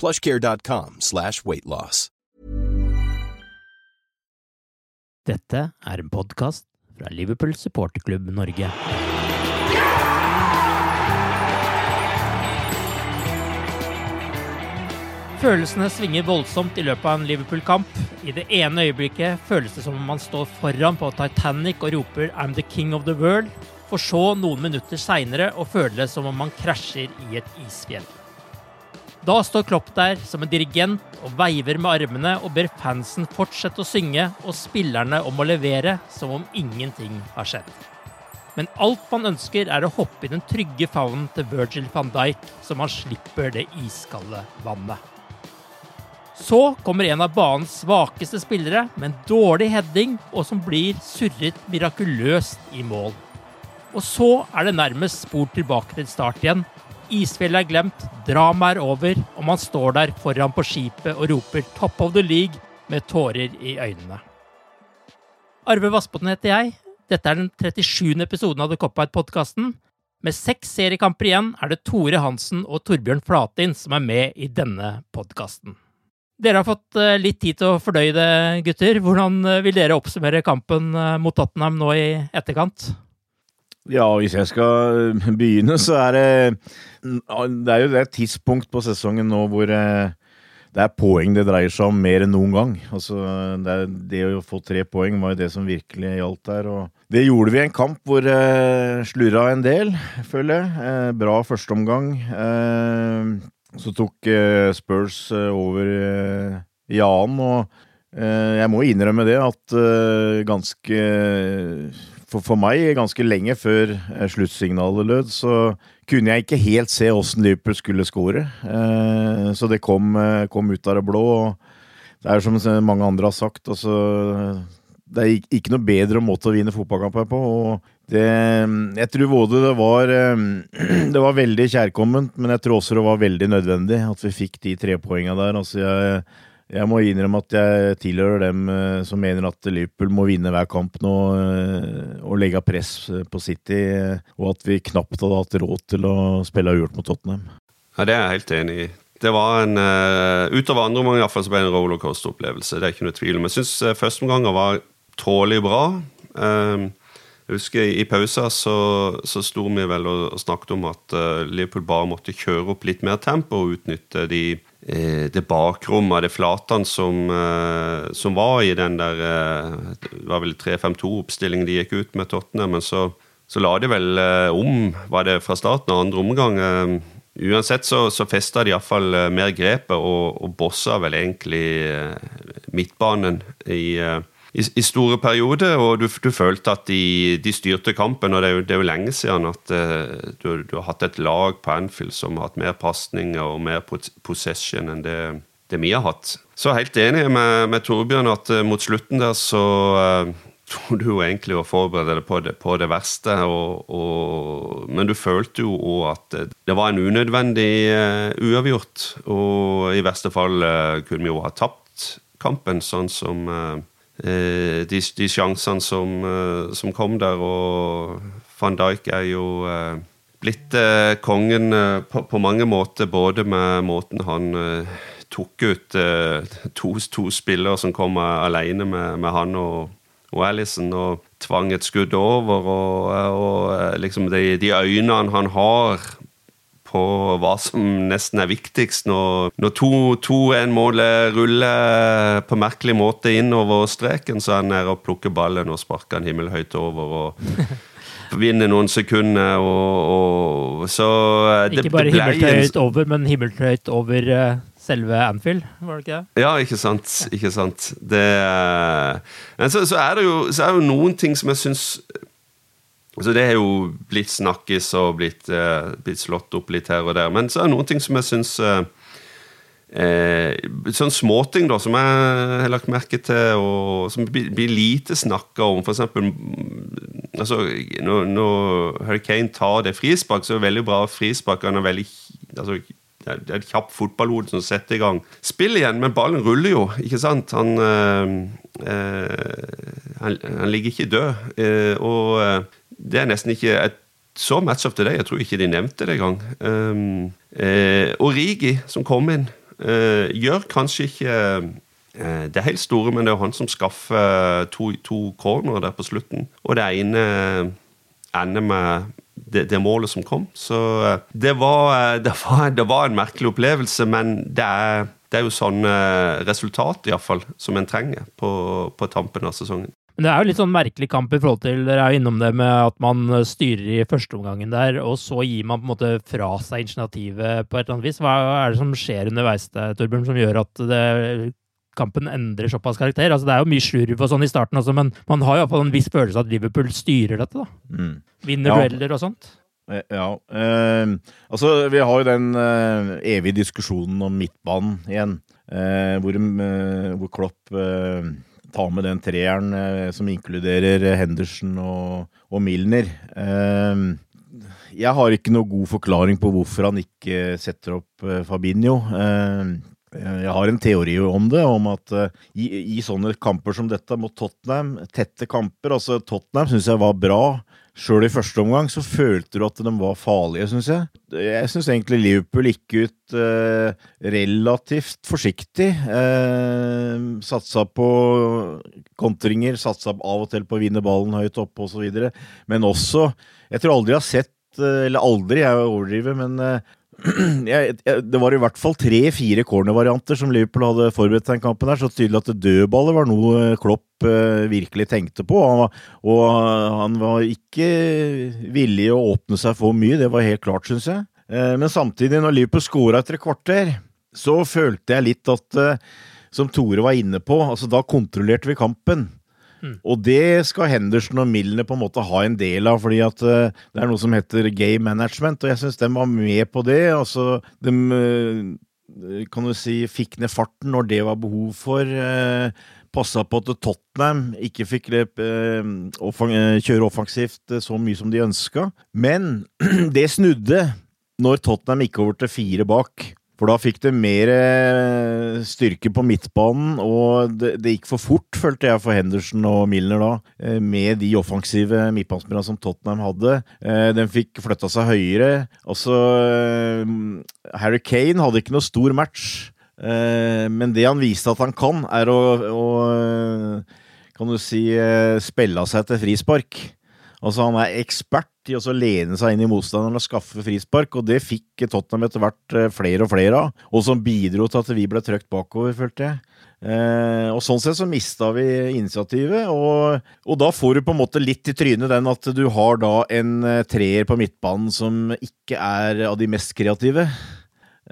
plushcare.com slash weightloss. Dette er en podkast fra Liverpool supporterklubb Norge. Følelsene svinger voldsomt i løpet av en Liverpool-kamp. I det ene øyeblikket føles det som om man står foran på Titanic og roper 'I'm the king of the world', for så noen minutter seinere å føle det som om man krasjer i et isfjell. Da står Klopp der som en dirigent og veiver med armene og ber fansen fortsette å synge og spillerne om å levere som om ingenting har skjedd. Men alt man ønsker, er å hoppe i den trygge favnen til Virgil van Dijk, så man slipper det iskalde vannet. Så kommer en av banens svakeste spillere med en dårlig heading, og som blir surret mirakuløst i mål. Og så er det nærmest spor tilbake til start igjen. Isfjellet er glemt, dramaet er over, og man står der foran på skipet og roper 'Top of the League' med tårer i øynene. Arve Vassbotn heter jeg. Dette er den 37. episoden av The Cop-Out-podkasten. Med seks seriekamper igjen er det Tore Hansen og Torbjørn Flatin som er med i denne podkasten. Dere har fått eh, litt tid til å fordøye det, gutter. Hvordan eh, vil dere oppsummere kampen eh, mot Tottenham nå i etterkant? Ja, hvis jeg skal begynne, så er det Det er jo det tidspunkt på sesongen nå hvor det er poeng det dreier seg om mer enn noen gang. Altså, det, det å få tre poeng var jo det som virkelig gjaldt der. og Det gjorde vi i en kamp hvor eh, slurra en del, føler jeg. Eh, bra førsteomgang. Eh, så tok eh, Spurs eh, over eh, i annen, og jeg må innrømme det at ganske for, for meg, ganske lenge før sluttsignalet lød, så kunne jeg ikke helt se åssen Liverpool skulle skåre. Så det kom, kom, ut av det blå. og Det er som mange andre har sagt, altså Det er ikke noe bedre måte å vinne fotballkamper på. det, jeg tror både det var Det var veldig kjærkomment, men jeg tror også det var veldig nødvendig at vi fikk de tre poengene der. Altså jeg, jeg må innrømme at jeg tilhører dem som mener at Liverpool må vinne hver kamp nå og legge press på City, og at vi knapt hadde hatt råd til å spille uavgjort mot Tottenham. Ja, Det er jeg helt enig i. Det var en, Utover andre omgang så ble det en rollercoaster-opplevelse. Det er ikke noe tvil om. Jeg syns førsteomganger var tålelig bra. Jeg husker I pausa så, så sto vi vel og, snakket om at Liverpool bare måtte kjøre opp litt mer tempo og utnytte de det bakrommet, det flatene som, som, var i den der Det var vel 3-5-2-oppstillingen de gikk ut med Tottenham, men så, så la de vel om, var det fra starten av andre omgang. Uansett så, så festa de iallfall mer grepet og, og bossa vel egentlig midtbanen i i, i, store perioder, og du, du følte at de, de, styrte kampen. og Det er jo, det er jo lenge siden at uh, du, du, har hatt et lag på Anfield som har hatt mer pasninger og mer possession enn det, det, vi har hatt. Så helt enig med, med Torbjørn at uh, mot slutten der så uh, tror du jo egentlig å forberede deg på det, på det verste. Og, og, men du følte jo òg at det var en unødvendig uavgjort, og i verste fall kunne vi jo ha tapt kampen, sånn som de, de sjansene som, som, kom der. Og van Dijk er jo blitt kongen på, på, mange måter, både med måten han tok ut to, to spillere som kom alene med, med han og og Alison og tvang et skudd over. Og, og liksom de, de, øynene han har på hva som nesten er viktigst når, når to, to en mål ruller på merkelig måte innover streken, så er han nede og plukker ballen og sparker den himmelhøyt over. og vinner noen sekunder, og, og så det, Ikke bare himmelhøyt over, men himmelhøyt over uh, selve Anfield, var det ikke det? Ja, ikke sant. Ikke sant. Det, men så, så, er det jo, så er det jo noen ting som jeg syns altså Det er jo blitt snakkes og blitt, uh, blitt, slått opp litt her og der, men så er det noen ting som jeg syns uh, Eh, sånn småting da, som jeg har lagt merke til, og som blir, lite snakka om. For eksempel altså, når, når Harry Kane tar det frispark, så er det veldig bra frispark. Han er veldig altså, det er et kjapt fotballhode som setter i gang spill igjen, men ballen ruller jo, ikke sant? Han, øh, øh, han, han, ligger ikke død. Øh, og det er nesten ikke et så match up til deg. Jeg tror ikke de nevnte det engang. Um, Origi, som kom inn, gjør kanskje ikke det helt store, men det er jo han som skaffer to, to corner der på slutten. Og det ene ender med det, det, målet som kom. Så eh, det var, eh, det var, det var en merkelig opplevelse, men det er, det er jo sånne resultat iallfall som en trenger på, på tampen av sesongen. Men Det er jo litt sånn merkelig kamp i forhold til Dere er jo innom det med at man styrer i førsteomgangen der, og så gir man på en måte fra seg initiativet på et eller annet vis. Hva er det som skjer underveis, Torbjørn, som gjør at det kampen endrer såpass karakter. Altså, det er jo mye slurv og sånn i starten, også, men man har iallfall en viss følelse av at Liverpool styrer dette. da. Mm. Vinner ja. dueller og sånt. Eh, ja. Eh, altså, vi har jo den eh, evige diskusjonen om midtbanen igjen, eh, hvor, eh, hvor, Klopp eh, tar med den treeren som inkluderer Henderson og, og Milner. jeg har ikke noe god forklaring på hvorfor han ikke setter opp Fabinho. Eh, jeg har en teori om det, om at uh, i, i, sånne kamper som dette mot Tottenham, tette kamper altså Tottenham syns jeg var bra. Sjøl i første omgang så følte du at de var farlige, syns jeg. Jeg syns egentlig Liverpool gikk ut eh, relativt forsiktig. Eh, satsa på kontringer, satsa av og til på å vinne ballen høyt oppe osv. Men også Jeg tror aldri jeg har sett, eller aldri, jeg overdriver, men jeg, jeg, det var i hvert fall tre-fire cornervarianter som Liverpool hadde forberedt den kampen. her, Så tydelig at dødballer var noe Klopp uh, virkelig tenkte på. Han var, og han var ikke villig å åpne seg for mye, det var helt klart, syns jeg. Uh, men samtidig, når Liverpool scora etter et kvarter, så følte jeg litt at, uh, som Tore var inne på, altså da kontrollerte vi kampen. Og det skal Henderson og Milne på en måte ha en del av, fordi at uh, det er noe som heter game management, og jeg syns de var med på det. Altså, de uh, kan du si fikk ned farten når det var behov for. Uh, Passa på at Tottenham ikke fikk kjøre offensivt så mye som de ønska. Men det snudde når Tottenham gikk over til fire bak. For da fikk det mer eh, styrke på midtbanen, og det, det, gikk for fort, følte jeg, for Henderson og Milner da. Eh, med de offensive midtbanespillerne som Tottenham hadde. Eh, den fikk flytta seg høyere. Altså Harry Kane hadde ikke noe stor match, men det han viste at han kan, er å, å kan du si, spille seg til frispark. Altså Han er ekspert i å lene seg inn i motstanderen og skaffe frispark, og det fikk Tottenham etter hvert eh, flere og flere av, og som bidro til at vi ble trøkt bakover, følte jeg. Eh, og Sånn sett så mista vi initiativet, og, og, da får du på en måte litt i trynet den at du har da en eh, treer på midtbanen som ikke er av de mest kreative.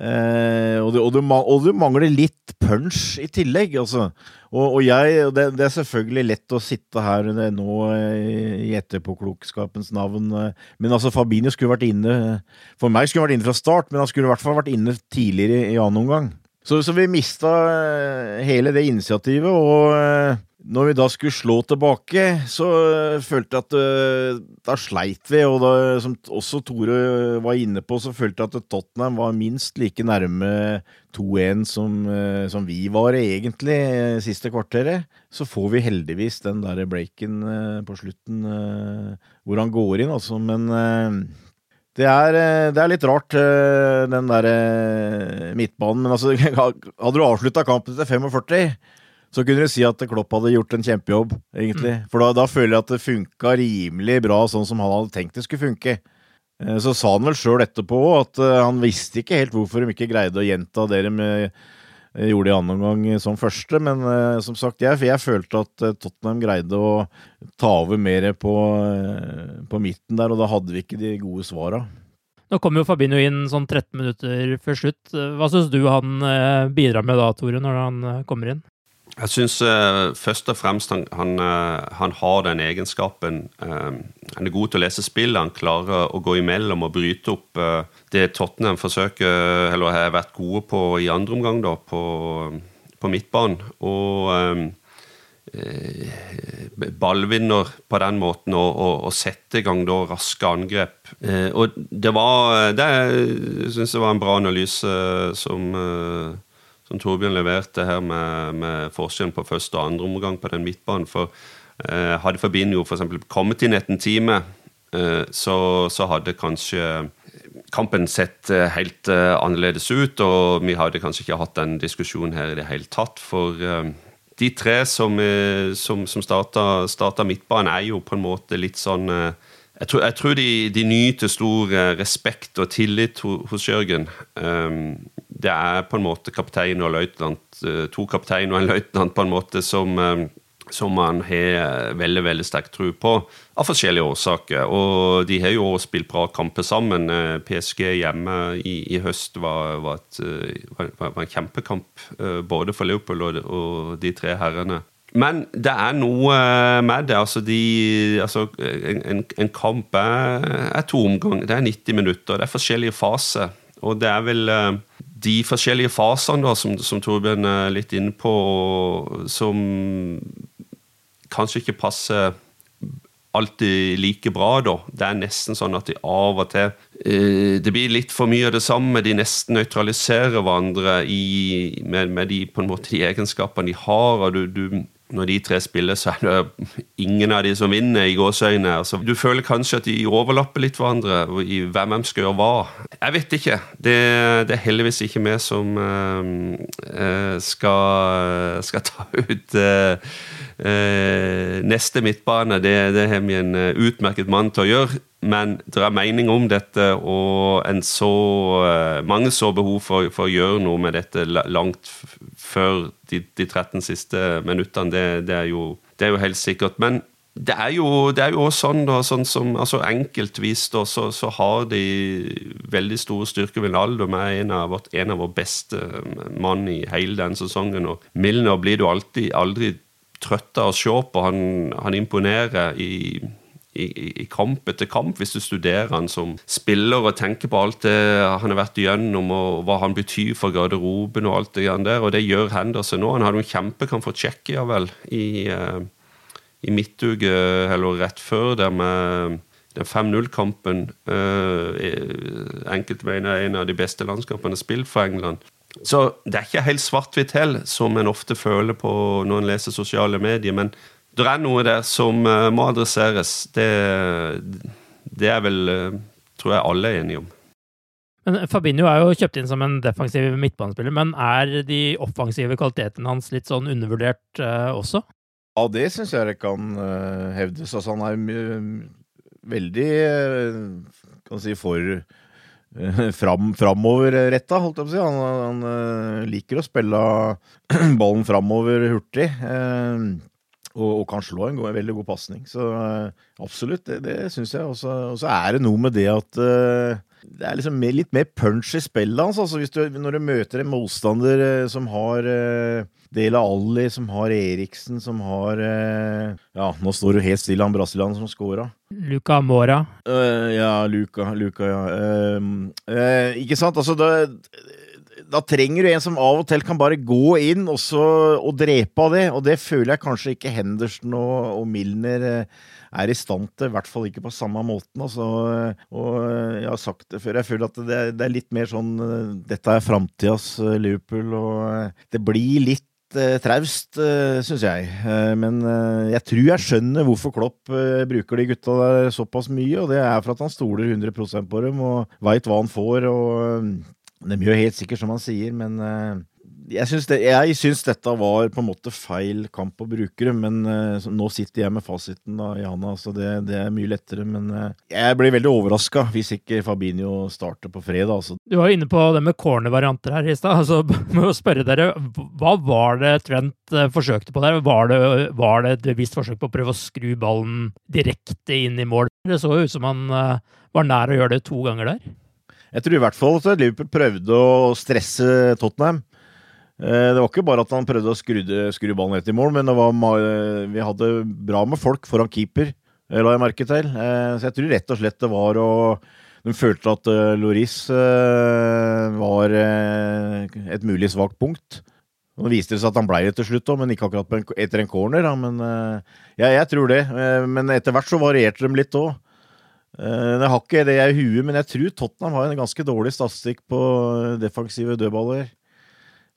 Eh, og, du, og, du, og, du, mangler litt punch i tillegg, altså. Og, og jeg, det, det, er selvfølgelig lett å sitte her nå i etterpåklokskapens navn, eh, men altså Fabinho skulle vært inne For meg skulle han vært inne fra start, men han skulle i hvert fall vært inne tidligere i annen omgang. Så, så vi mista eh, hele det initiativet, og når vi da skulle slå tilbake, så uh, følte jeg at uh, da sleit vi. Og da, som også Tore var inne på, så følte jeg at Tottenham var minst like nærme 2-1 som, uh, som, vi var egentlig siste kvarteret. Så får vi heldigvis den der breaken på slutten hvor han går inn, altså. Men det er, det er, litt rart, den der midtbanen. Men altså, hadde du avslutta kampen til 45 så kunne du si at Klopp hadde gjort en kjempejobb, egentlig. Mm. For da, da, føler jeg at det funka rimelig bra sånn som han hadde tenkt det skulle funke. Eh, så sa han vel sjøl etterpå at eh, han visste ikke helt hvorfor de ikke greide å gjenta det de eh, gjorde i annen omgang som første, men som sagt, jeg, jeg, følte at Tottenham greide å ta over mer på, på midten der, og da hadde vi ikke de gode svara. Nå kommer jo Fabinho inn sånn 13 minutter før slutt. Hva syns du han bidrar med da, Tore, når han kommer inn? Jeg syns uh, først og fremst han, han, uh, han, har den egenskapen uh, Han er god til å lese spill. Han klarer å gå imellom og bryte opp det Tottenham forsøker, eller har vært gode på i andre omgang, da, på, på midtbanen. Og ballvinner på den måten og, og, og sette i gang da raske angrep. og det var Det syns jeg var en bra analyse som som Torbjørn leverte her med, med forskjellen på første og andre omgang på den midtbanen. For eh, hadde Fabinho f.eks. kommet inn etter en time, eh, så, så, hadde kanskje kampen sett eh, helt eh, annerledes ut, og vi hadde kanskje ikke hatt den diskusjonen her i det hele tatt. For eh, de tre som, eh, som, som starta, midtbanen, er jo på en måte litt sånn jeg tror, jeg tror de, de, nyter stor respekt og tillit hos Jørgen. Um, det er på en måte kaptein og løytnant, eh, to kapteiner og en løytnant på en måte som, eh, som man har veldig veldig sterk tro på, av forskjellige årsaker. Og de har jo også spilt bra kamper sammen. Eh, PSG hjemme i, i høst var, var, et, var, en kjempekamp, både for Liverpool og, og de tre herrene. Men det er noe med det. altså, de, altså en, en, kamp er, er to omganger. Det er 90 minutter. Det er forskjellige faser. Og det er vel de forskjellige fasene da, som, som Torbjørn er litt inne på, som kanskje ikke passer alltid like bra, da. Det er nesten sånn at de av og til eh, Det blir litt for mye av det samme. De nesten nøytraliserer hverandre i, med, med, de, på en måte, de egenskapene de har. og du, du når de tre spiller, så er det ingen av de som vinner, i gåseøyne. Altså, du føler kanskje at de overlapper litt hverandre i hvem de skal gjøre hva. Jeg vet ikke. Det, det er heldigvis ikke vi som uh, skal, skal, ta ut uh, neste midtbane. Det, det har vi en utmerket mann til å gjøre. Men det er mening om dette, og en så, mange så behov for, for, å gjøre noe med dette langt før de, de 13 siste minuttene. Det, det, er jo, det, er jo, helt sikkert. Men det er jo, det er jo også sånn, da, sånn som altså Enkeltvis da, så, så, har de veldig store styrker. Vinaldo er en av, vårt, en av våre beste mann i hele den sesongen. og Milner blir du alltid, aldri trøtt av å se på. Han, han imponerer i i, i, kamp etter kamp, hvis du studerer han som spiller og tenker på alt det han har vært igjennom, og hva han betyr for garderoben og alt det der. Og det gjør Henderson nå. Han hadde en kjempekamp for Tsjekkia, vel, i, uh, i midtuke, eller rett før, der med den 5-0-kampen. Uh, enkelte mener er en av de beste landskampene spilt for England. Så det er ikke helt svart-hvitt heller, som en ofte føler på når en leser sosiale medier. men det er noe der som uh, må adresseres. Det, det, er vel, uh, tror jeg alle er enige om. Men Fabinho er jo kjøpt inn som en defensiv midtbanespiller, men er de offensive kvalitetene hans litt sånn undervurdert uh, også? Ja, det syns jeg det kan hevdes. Altså, han er veldig kan si for fram, framoverretta, holdt jeg på å si. Han, han liker å spille ballen framover hurtig. Og, og, kan slå en, en veldig god pasning. Så uh, absolutt, det, det syns jeg. Og så er det noe med det at det er liksom litt mer punch i spillet hans. Altså, du, når du møter en motstander som har Dela Alli, som har Eriksen, som har Ja, nå står du helt stille, han brasilianeren som scora. Luca Mora. ja, Luca, Luca ja. ikke sant? Altså, da, da trenger du en som av og til kan bare gå inn og, så, og drepe av det, og det føler jeg kanskje ikke Henderson og, og Milner eh, er i stand til, i hvert fall ikke på samme måten. Altså, og jeg har sagt det før, jeg føler at det, det er litt mer sånn Dette er framtidas Liverpool, og det blir litt uh, traust, uh, syns jeg. Uh, men uh, jeg tror jeg skjønner hvorfor Klopp bruker de gutta der såpass mye, og det er for at han stoler 100% på dem og veit hva han får. og De gjør helt sikkert som han sier, men jeg syns, det, jeg syns, dette var på en måte feil kamp å bruke det, men uh, nå sitter jeg med fasiten da, i handa, så det, det, er mye lettere. Men uh, jeg blir veldig overraska hvis ikke Fabinho starter på fredag. Altså. Du var inne på det med corner-varianter her i stad. Altså, må jo spørre dere, hva var det Trent uh, forsøkte på der? Var det, var det et bevisst forsøk på å prøve å skru ballen direkte inn i mål? Det så ut som han var nær å gjøre det to ganger der. Jeg tror i hvert fall at Liverpool prøvde å stresse Tottenham. Eh, det var ikke bare at han prøvde å skru ballen rett i mål, men var, vi hadde bra med folk foran keeper, eh, la jeg merke til. Eh, så jeg tror rett og slett det var å De følte at Loris var et mulig svakt punkt. Nå viste det seg at han ble det til slutt, men ikke akkurat etter en corner. Men ja, jeg tror det. Men etter hvert så varierte de litt òg. Jeg har ikke det i huet, men jeg tror Tottenham har en ganske dårlig statistikk på defensive dødballer.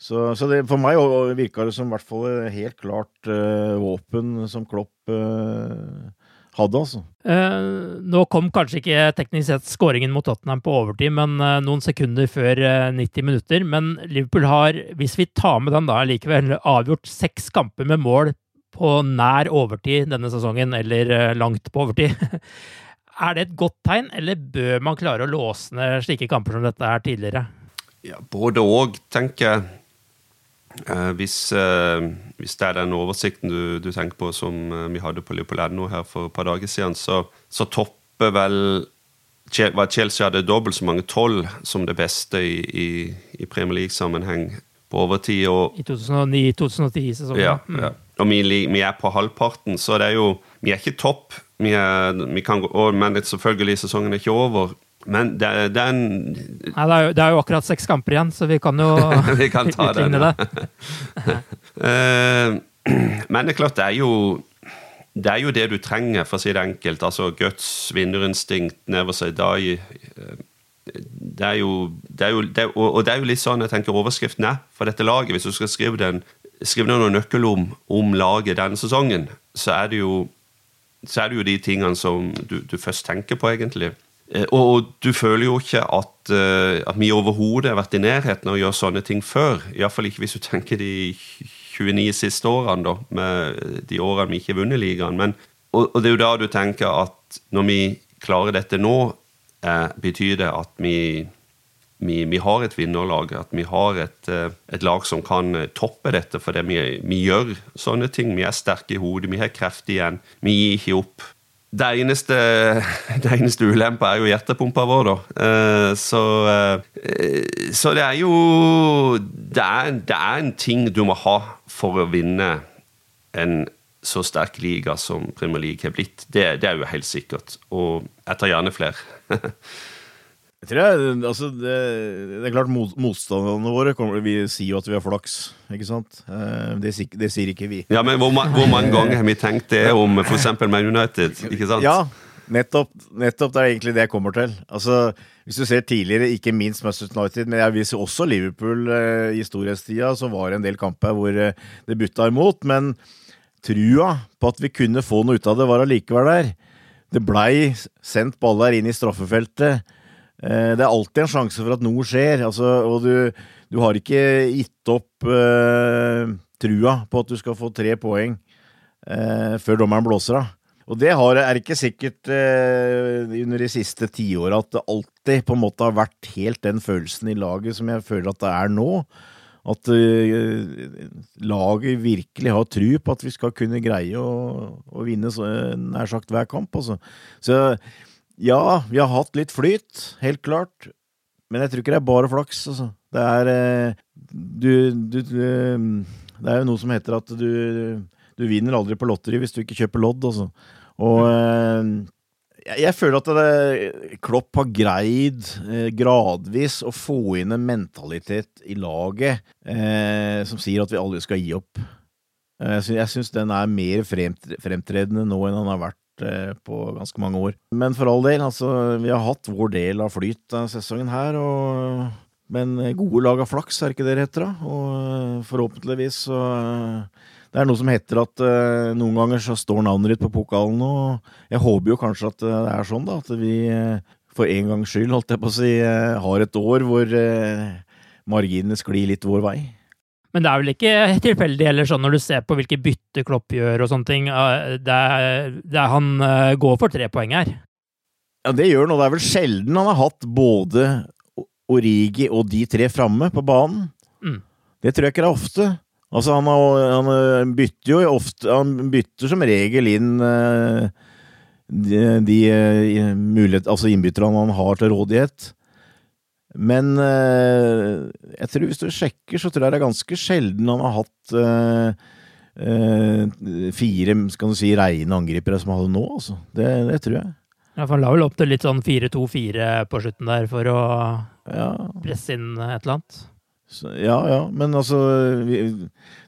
Så, så det, for meg virka det som i hvert fall helt klart uh, våpen som Klopp uh, hadde, altså. Uh, nå kom kanskje ikke teknisk sett skåringen mot Tottenham på overtid, men noen sekunder før 90 minutter. Men Liverpool har, hvis vi tar med den da, likevel avgjort seks kamper med mål på nær overtid denne sesongen, eller langt på overtid. er det et godt tegn, eller bør man klare å låse ned slike kamper som dette her tidligere? Ja, både òg, tenker jeg. Eh, hvis, eh, hvis, det er den oversikten du, du tenker på som eh, vi hadde på Leopold her for et par dager siden, så, så topper vel Chelsea hadde dobbelt så mange tolv som det beste i, i, i Premier League-sammenheng på overtid. Og, I 2009-2010-sesongen. Ja, mm. ja, Og vi, vi, er på halvparten, så det er jo Vi er ikke topp, vi er, vi kan, og, men selvfølgelig, sesongen er ikke over. Men det, det, er en Nei, det, er jo, det, er jo, akkurat seks kamper igjen, så vi kan jo vi kan ta utligne det. uh, men det er klart, det er jo det er jo det du trenger, for å si det enkelt. Altså guts, vinnerinstinkt, never say die. Eh, det er jo, det er jo det, Og det er jo litt sånn jeg tenker overskriften er for dette laget. Hvis du skal skrive, den, skrive noen nøkkelord om, om laget denne sesongen, så er det jo så er det jo de tingene som du, du først tenker på, egentlig. Eh, og, du føler jo ikke at, uh, at vi overhodet har vært i nærheten av å gjøre sånne ting før. Iallfall ikke hvis du tenker de 29 siste årene, da, med de årene vi ikke har vunnet ligaen. Men, og, og, det er jo da du tenker at når vi klarer dette nå, eh, betyr det at vi, vi, vi har et vinnerlag. At vi har et, uh, et lag som kan toppe dette fordi vi, vi gjør sånne ting. Vi er sterke i hodet, vi har kreft igjen. Vi gir ikke opp. Det eneste, det eneste ulempa er jo hjertepumpa vår, da. Eh, så, eh, så det er jo det er, det er, en ting du må ha for å vinne en så sterk liga som Premier League har blitt. Det, det er jo helt sikkert. Og jeg tar gjerne flere. Jeg tror jeg, altså det, det, er klart Motstanderne våre kommer, vi sier jo at vi har flaks. ikke sant? Eh, det, det sier ikke vi. Ja, Men hvor, hvor mange ganger har vi tenkt det om f.eks. Man United? ikke sant? Ja, nettopp, nettopp det er egentlig det jeg kommer til. Altså, Hvis du ser tidligere, ikke minst Manchester United, men jeg viser også Liverpool eh, i storhetstida, så var det en del kamper hvor eh, det butta imot. Men trua på at vi kunne få noe ut av det, var allikevel der. Det blei sendt baller inn i straffefeltet. Eh, det er alltid en sjanse for at noe skjer, altså, og du, du, har ikke gitt opp eh, trua på at du skal få tre poeng eh, før dommeren blåser av. Og det har, er ikke sikkert eh, under de siste tiåra at det alltid på en måte har vært helt den følelsen i laget som jeg føler at det er nå. At laget virkelig har tru på at vi skal kunne greie å, å vinne så, nær sagt hver kamp. Altså. Så ja, vi har hatt litt flyt, helt klart. Men jeg tror ikke det er bare flaks, altså. Det er eh, du, du, du, Det er jo noe som heter at du, du vinner aldri på lotteri hvis du ikke kjøper lodd, altså. Og eh, jeg, føler at det, Klopp har greid eh, gradvis å få inn en mentalitet i laget eh, som sier at vi aldri skal gi opp. Eh, jeg syns den er mer fremtredende nå enn han har vært eh, på ganske mange år. Men for all del, altså, vi har hatt vår del av flyt av sesongen her. og men gode lag av flaks, er ikke det det heter? da? Og eh, forhåpentligvis så Det er noe som heter at noen ganger så står navnet ditt på pokalen, og jeg håper jo kanskje at det er sånn, da. At vi for en gangs skyld, holdt jeg på å si, har et år hvor marginene sklir litt vår vei. Men det er vel ikke tilfeldig heller sånn når du ser på hvilke bytte Klopp gjør og sånne ting. Det er, det er han går for tre poeng her. Ja, det gjør han, og det er vel sjelden han har hatt både Origi og de tre framme på banen. Mm. Det tror jeg ikke det er ofte. Altså, han, har, han, bytter jo ofte Han bytter som regel inn de, de mulighet, altså innbytterne han har til rådighet. Men uh, jeg tror hvis du sjekker, så tror jeg det er ganske sjelden han har hatt fire skal du si, reine angripere som han hadde nå. Altså. Det, det tror jeg. Ja, for Han la vel opp til litt sånn 4-2-4 på slutten der for å ja. presse inn et eller annet? Ja, ja, men altså vi,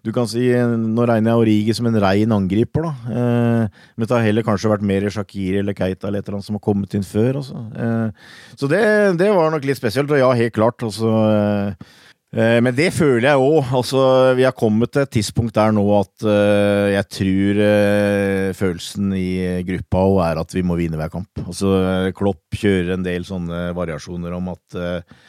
Du kan si Nå regner jeg Origi som en rein angriper, da. Eh, men det har heller kanskje vært mer Shakiri eller Keita eller et eller annet som har kommet inn før. Altså. Eh, så det, det, var nok litt spesielt. Og ja, helt klart. Altså, eh, Eh, men det føler jeg òg. Altså, vi har kommet til et tidspunkt der nå at uh, jeg tror uh, følelsen i gruppa òg er at vi må vinne hver kamp. Altså, Klopp kjører en del sånne variasjoner om at uh,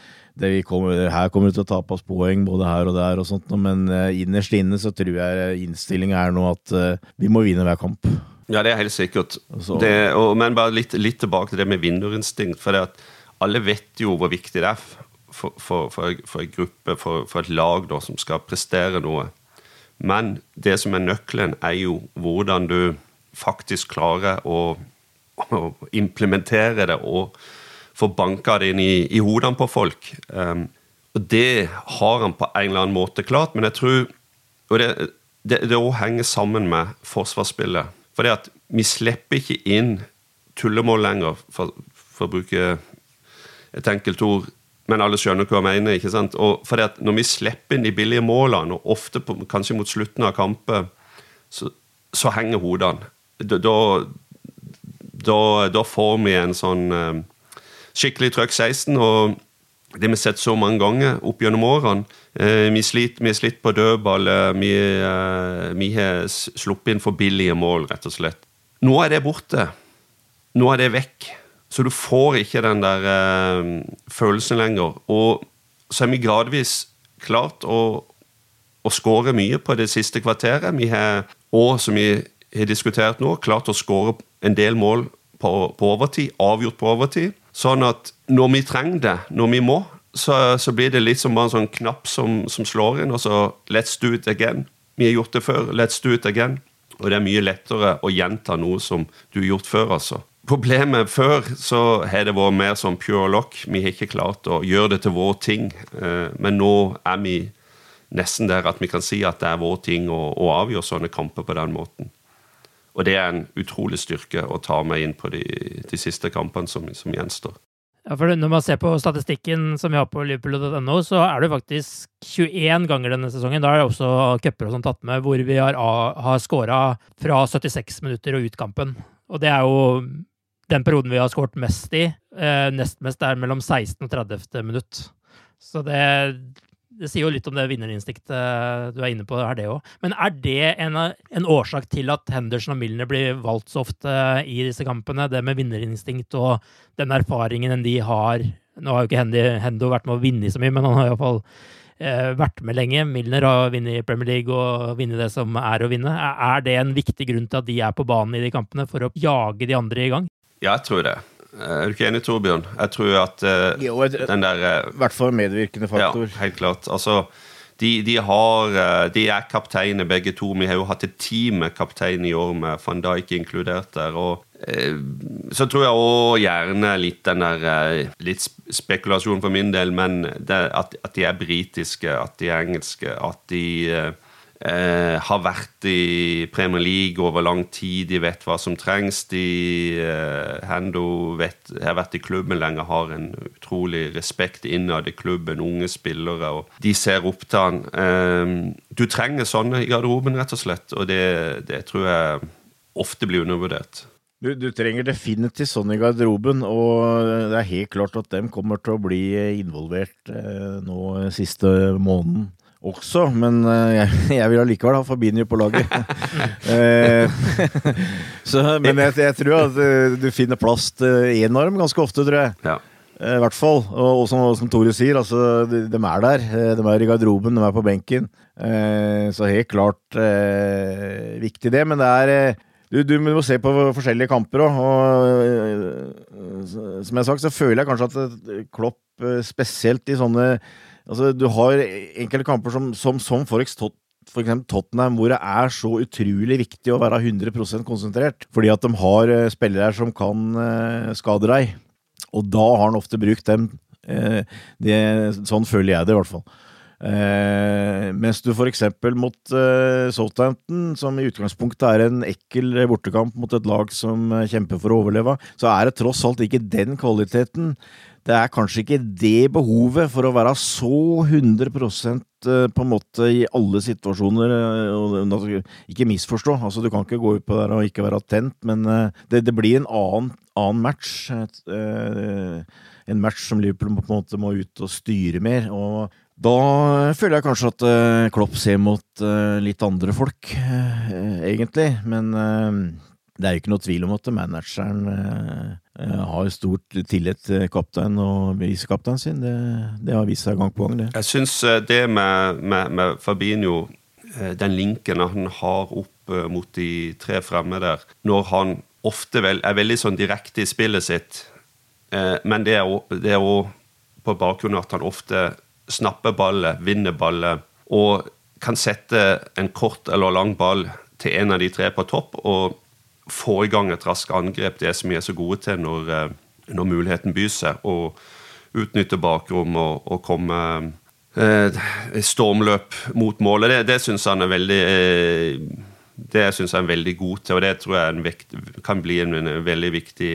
kommer, her kommer vi til å tape oss poeng både her og der, og sånt, men innerst inne så tror jeg innstillinga er nå at vi må vinne hver kamp. Ja, det er helt sikkert. Det, og, men bare litt, litt, tilbake til det med vinnerinstinkt. For det at alle vet jo hvor viktig det er for, for, for, for en gruppe, for, et lag da, som skal prestere noe. Men det som er nøkkelen, er jo hvordan du faktisk klarer å, å implementere det og få banka det inn i, i hodene på folk. Um, og det har han på en eller annen måte klart, men jeg tror Og det, det, det også henger sammen med forsvarsspillet. For det at vi slipper ikke inn tullemål lenger, for, for å bruke et enkelt ord men alle skjønner hva jeg mener. ikke sant? Og fordi at Når vi slipper inn de billige målene, og ofte på, kanskje mot slutten av kamper, så, så henger hodene. Da, da, da, får vi en sånn uh, skikkelig trøkk 16. og det vi har sett så mange ganger opp gjennom årene. Uh, vi sliter slitt på dødball. Vi, vi har sluppet inn for billige mål, rett og slett. Nå er det borte. Nå er det vekk. Så du får ikke den der eh, følelsen lenger. Og så har vi gradvis klart å, å skåre mye på det siste kvarteret. Vi har òg, som vi har diskutert nå, klart å skåre en del mål på, på, overtid. Avgjort på overtid. Sånn at når vi trenger det, når vi må, så, så blir det litt som bare en sånn knapp som, som, slår inn, og så let's do it again. Vi har gjort det før. Let's do it again. Og det er mye lettere å gjenta noe som du har gjort før, altså. Problemet før så har det vært mer som pure lock. Vi har ikke klart å gjøre det til vår ting. Eh, men nå er vi nesten der at vi kan si at det er vår ting å, å avgjøre sånne kamper på den måten. Og det er en utrolig styrke å ta med inn på de, de siste kampene som, som gjenstår. Ja, for Når man ser på statistikken som vi har på liverpool.no, så er det faktisk 21 ganger denne sesongen, da er det også cuper og sånn tatt med, hvor vi har, har skåra fra 76 minutter og ut kampen. Og det er jo den perioden vi har skåret mest i, eh, nest mest, er mellom 16 og 30 minutt. Så det, det sier jo litt om det vinnerinstinktet du er inne på er det også. Men er det en, en, årsak til at Henderson og Milner blir valgt så ofte i disse kampene? Det med vinnerinstinkt og den erfaringen de har Nå har jo ikke Hendo vært med å vinne så mye, men han har iallfall eh, vært med lenge. Milner har vunnet Premier League og vunnet det som er å vinne. Er det en viktig grunn til at de er på banen i de kampene, for å jage de andre i gang? Ja, jeg tror det. Er du ikke enig, Torbjørn? Jeg tror at uh, jo, jeg, den der uh, hvert fall medvirkende faktor. Ja, helt klart. Altså, de, de, har, uh, de er kapteiner, begge to. Vi har jo hatt et team med kaptein i år, med van Dijk inkludert der. og så tror jeg òg gjerne litt den der Litt spekulasjon for min del, men det, at, at, de er britiske, at de er engelske, at de eh, har vært i Premier League over lang tid, de vet hva som trengs. De, eh, Hendo vet, har vært i klubben lenge, har en utrolig respekt innad i klubben, unge spillere, og de ser opp til han. Eh, du trenger sånne i garderoben, rett og slett, og det, det tror jeg ofte blir undervurdert. Du, du, trenger definitivt sånn i garderoben, og det er helt klart at dem kommer til å bli involvert eh, nå siste måneden også, men eh, jeg, jeg vil allikevel ha Fabinho på laget. Eh, så, men jeg, jeg, tror at eh, du finner plass til én arm ganske ofte, tror jeg. Ja. I hvert fall. Og, og som, som, Tore sier, altså, de, de, er der. De er i garderoben, de er på benken. Så helt klart viktig det. Men det er du, du, må se på forskjellige kamper òg. Og som jeg har sagt, så føler jeg kanskje at Klopp spesielt i sånne Altså, du har enkelte kamper som, som, som for eksempel Tottenham, hvor det er så utrolig viktig å være 100% konsentrert. Fordi at de har uh, spillere som kan uh, skade deg. Og da har han ofte brukt dem. Uh, det, sånn føler jeg det, i hvert fall. Eh, mens du f.eks. mot eh, Southampton, som i utgangspunktet er en ekkel bortekamp mot et lag som kjemper for å overleve, så er det tross alt ikke den kvaliteten det er kanskje ikke det behovet for å være så 100 eh, på en måte i alle situasjoner. Eh, ikke misforstå, altså du kan ikke gå ut på der og ikke være attent, men eh, det, det blir en annen, annen match. En match som Liverpool på en måte må ut og styre mer. og da føler jeg kanskje at Klopp ser mot litt andre folk, egentlig. Men det er jo ikke noe tvil om at manageren har stort tillit til kaptein og visekapteinen sin. Det, det, har vist seg gang på gang, det. Jeg syns eh, det med, med, med, Fabinho, eh, den linken han har opp mot de tre fremme der, når han ofte vel, er veldig sånn direkte i spillet sitt, men det er òg på bakgrunn av at han ofte snapper ballet, vinner ballet, og kan sette en kort eller lang ball til en av de tre på topp. og få i gang et raskt angrep, det som vi er så gode til når, eh, når muligheten byr seg. Og utnytte bakrom og, og komme eh, stormløp mot målet. Det, det syns han er veldig eh, det synes jeg er veldig god til, og det tror jeg vekt, kan bli en, en, veldig viktig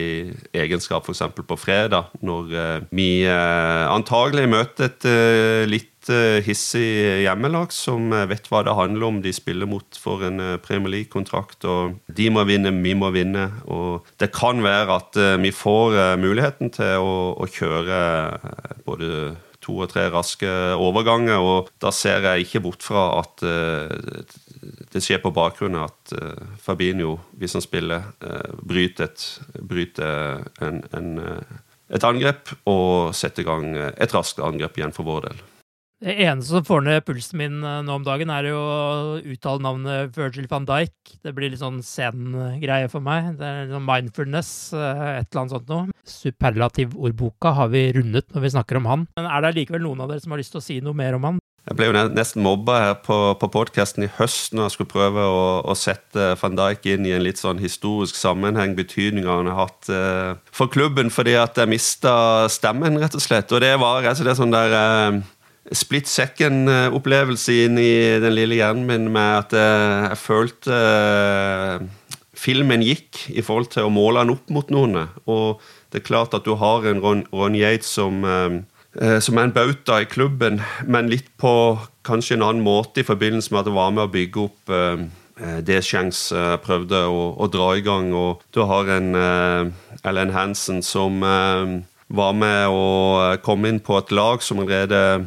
egenskap f.eks. på fredag, når eh, vi eh, antagelig møter et eh, litt hissig hjemmelag som vet hva det handler om. De spiller mot for en Premier League-kontrakt, og de må vinne, vi må vinne. Og det kan være at vi får muligheten til å, å kjøre både to og tre raske overganger, og da ser jeg ikke bort fra at det skjer på bakgrunn av at Fabinho, hvis han spiller, bryter, et, bryter en, en, et, angrep og setter i gang et raskt angrep igjen for vår del. Det eneste som får ned pulsen min nå om dagen, er jo å uttale navnet Virgil van Dijk. Det blir litt sånn zen-greie for meg. Det er sånn mindfulness, et eller annet sånt noe. Superlativordboka har vi rundet når vi snakker om han. Men er det likevel noen av dere som har lyst til å si noe mer om han? Jeg ble jo nesten mobba her på, på podkasten i høst når jeg skulle prøve å, å, sette van Dijk inn i en litt sånn historisk sammenheng, betydninga han har hatt eh, for klubben fordi at jeg mista stemmen, rett og slett. Og det var rett og slett sånn der eh, split second-opplevelse inn i den lille hjernen min med at eh, jeg følte eh, filmen gikk i forhold til å måle den opp mot noen. Og det er klart at du har en Ron, Ron Yates som eh, Eh, som er en bauta i klubben, men litt på kanskje en annen måte i forbindelse med at det var med å bygge opp eh, eh det Shanks eh, prøvde å, å, dra i gang. Og du har en eh, Ellen Hansen som eh, var med å komme inn på et lag som allerede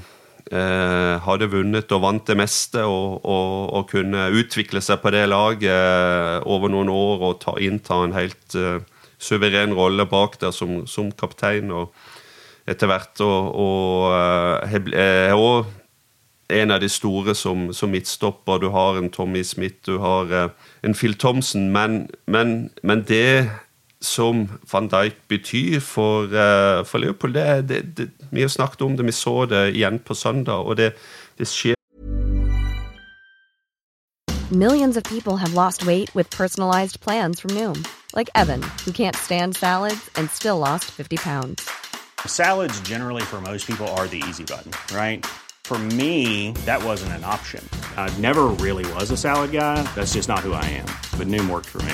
hadde vunnet og vant det meste, og, og, og, kunne utvikle seg på det laget over noen år og ta, innta en helt suveren rolle bak der som, som kaptein. og etter hvert. Og, er òg en av de store som, som, midtstopper. Du har en Tommy Smith, du har en Phil Thompson. Men, men, men, det som van Dijk betyr for, uh, for Liverpool det, det, det, Vi har snakket om det, vi så det igjen på søndag, og det, det skjer. Millions of people have lost weight with personalized plans from Noom. Like Evan, who can't stand salads and still lost 50 pounds. Salads, generally, for most people, are the easy button, right? For me, that wasn't an option. I never really was a salad guy. That's just not who I am. But Noom worked for me.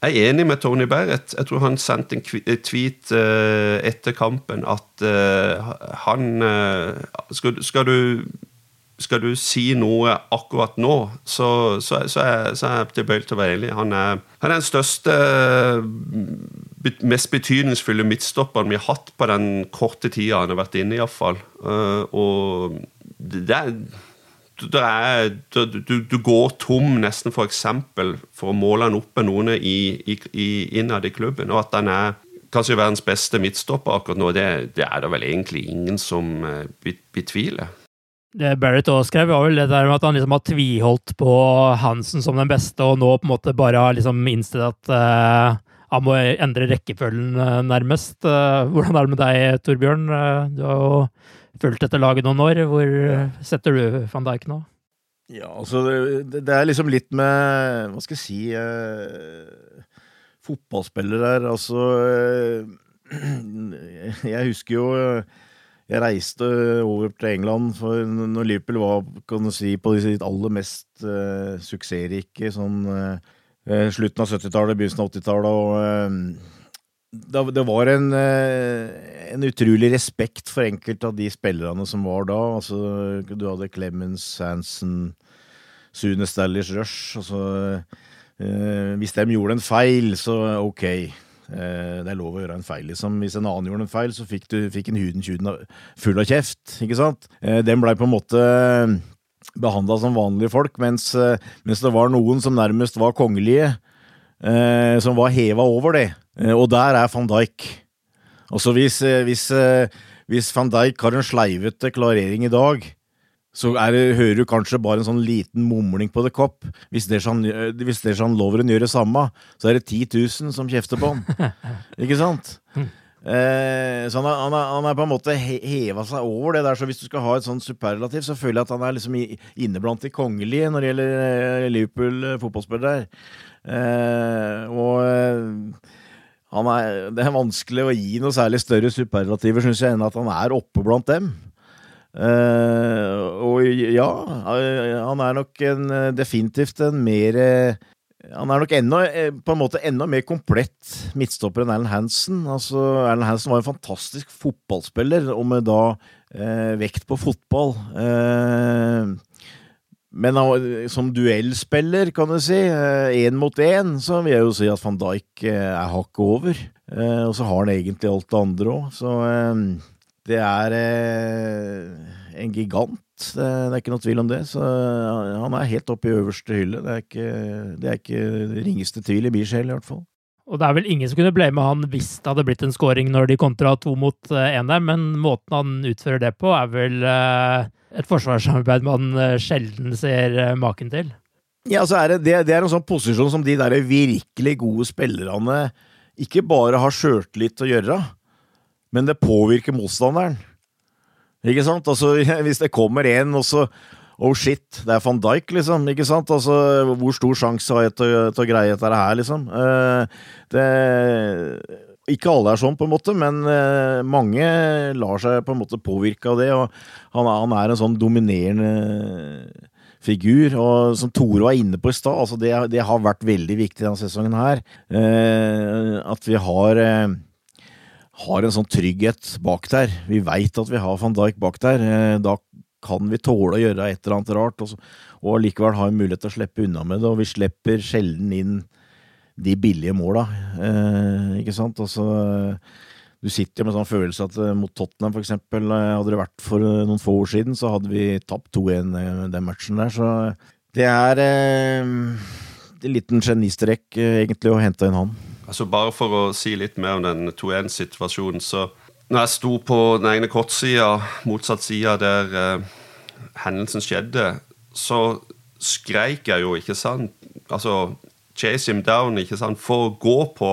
jeg er enig med Tony Barrett. Jeg tror han sendte en tweet uh, etter kampen at uh, han skal, skal, du skal du si noe akkurat nå, så, så, så, er, så er jeg tilbøyelig til å være enig. Han er, han er den største, mest betydningsfulle midtstopperen vi har hatt på den korte tida han har vært inne, iallfall. Og det er er, du, du, går tom nesten for eksempel for å måle han opp med noen i, i, innad i klubben. Og at han er kanskje verdens beste midtstopper akkurat nå, det, det er det vel egentlig ingen som betviler. Det Barrett også skrev, var vel det der med at han liksom har tviholdt på Hansen som den beste, og nå på en måte bare har liksom innstilt at uh, han må endre rekkefølgen, uh, nærmest. Uh, hvordan er det med deg, Torbjørn? du har jo fulgt dette laget noen år. Hvor setter du van Dijk nå? Ja, altså det, det er liksom litt med Hva skal jeg si eh, Fotballspiller her, altså eh, Jeg husker jo Jeg reiste over til England for når Liverpool var kan du si, på sitt aller mest eh, suksessrike sånn eh, slutten av 70-tallet, begynnelsen av 80-tallet. og eh, det var en, eh, en, utrolig respekt for enkelte av de spillerne som var da. Altså, du hadde Clemens, Hansen, Sune Stallish Rush. Altså, eh, hvis de gjorde en feil, så ok. Eh, det er lov å gjøre en feil, liksom. Hvis en annen gjorde en feil, så fikk, du, fikk en huden full av kjeft, ikke sant? Eh, den blei på en måte behandla som vanlige folk, mens, eh, mens, det var noen som nærmest var kongelige, eh, som var heva over det. Eh, og der er van Dijk. Altså hvis, eh, hvis, eh, hvis van Dijk har en sleivete klarering i dag, så det, hører du kanskje bare en sånn liten mumling på det kopp. Hvis Dejan, hvis Dejan Lovren gjør det samme, så er det 10 000 som kjefter på han. Ikke sant? Eh, så han er, han, er, han er, på en måte he heva seg over det der, så hvis du skal ha et sånn superlativ, så føler jeg at han er liksom inne blant de kongelige når det gjelder Liverpool fotballspillere. Eh, og er, det er vanskelig å gi noe særlig større superlativer, syns jeg, enn at han er oppe blant dem. Uh, og ja, eh, han er nok en, eh, definitivt en mer Han er nok enda, på en måte enda mer komplett midtstopper enn Erlend Hansen. Altså, Erlend Hansen var en fantastisk fotballspiller, og med da uh, vekt på fotball. Eh, men som duellspiller, kan du si, én mot én, så vil jeg jo si at van Dijk er hakket over. Eh, og så har han egentlig alt det andre òg, så eh, det er eh, en gigant. Det, er ikke noe tvil om det. Så han er helt oppe i øverste hylle. Det er ikke, det er ikke ringeste tvil i min sjel, i hvert fall. Og det er vel ingen som kunne blame han hvis det hadde blitt en scoring når de kontra to mot én der, men måten han utfører det på, er vel et forsvarssamarbeid man sjelden ser maken til. Ja, altså er det, det, er en sånn posisjon som de der virkelig gode spillerne ikke bare har sjøltillit til å gjøre, men det påvirker motstanderen. Ikke sant? Altså, hvis det kommer en, og så Oh shit, det er van Dijk, liksom. Ikke sant? Altså, hvor stor sjanse har jeg til, til, å greie dette her, liksom? Uh, det Ikke alle er sånn, på en måte, men uh, mange lar seg på en måte påvirke av det. Og han, han er en sånn dominerende figur. Og som Tore var inne på i stad, altså det, det, har vært veldig viktig denne sesongen her. Eh, at vi har har en sånn trygghet bak der. Vi veit at vi har van Dijk bak der. Eh, da kan vi tåle å gjøre et eller annet rart, og, og likevel ha en mulighet til å slippe unna med det. Og vi slipper sjelden inn de billige måla, eh, ikke sant. Altså, du sitter jo med sånn følelse at eh, mot Tottenham, for eksempel, eh, hadde det vært for noen få år siden, så hadde vi tapt 2-1 den matchen der. Så det er eh, en liten genistrek, egentlig, å hente inn han. Altså Bare for å si litt mer om den 2-1-situasjonen, så når jeg sto på den egne kortsida, motsatt side der eh, hendelsen skjedde, så skreik jeg jo, ikke sant Altså chase him down, ikke sant, for å gå på,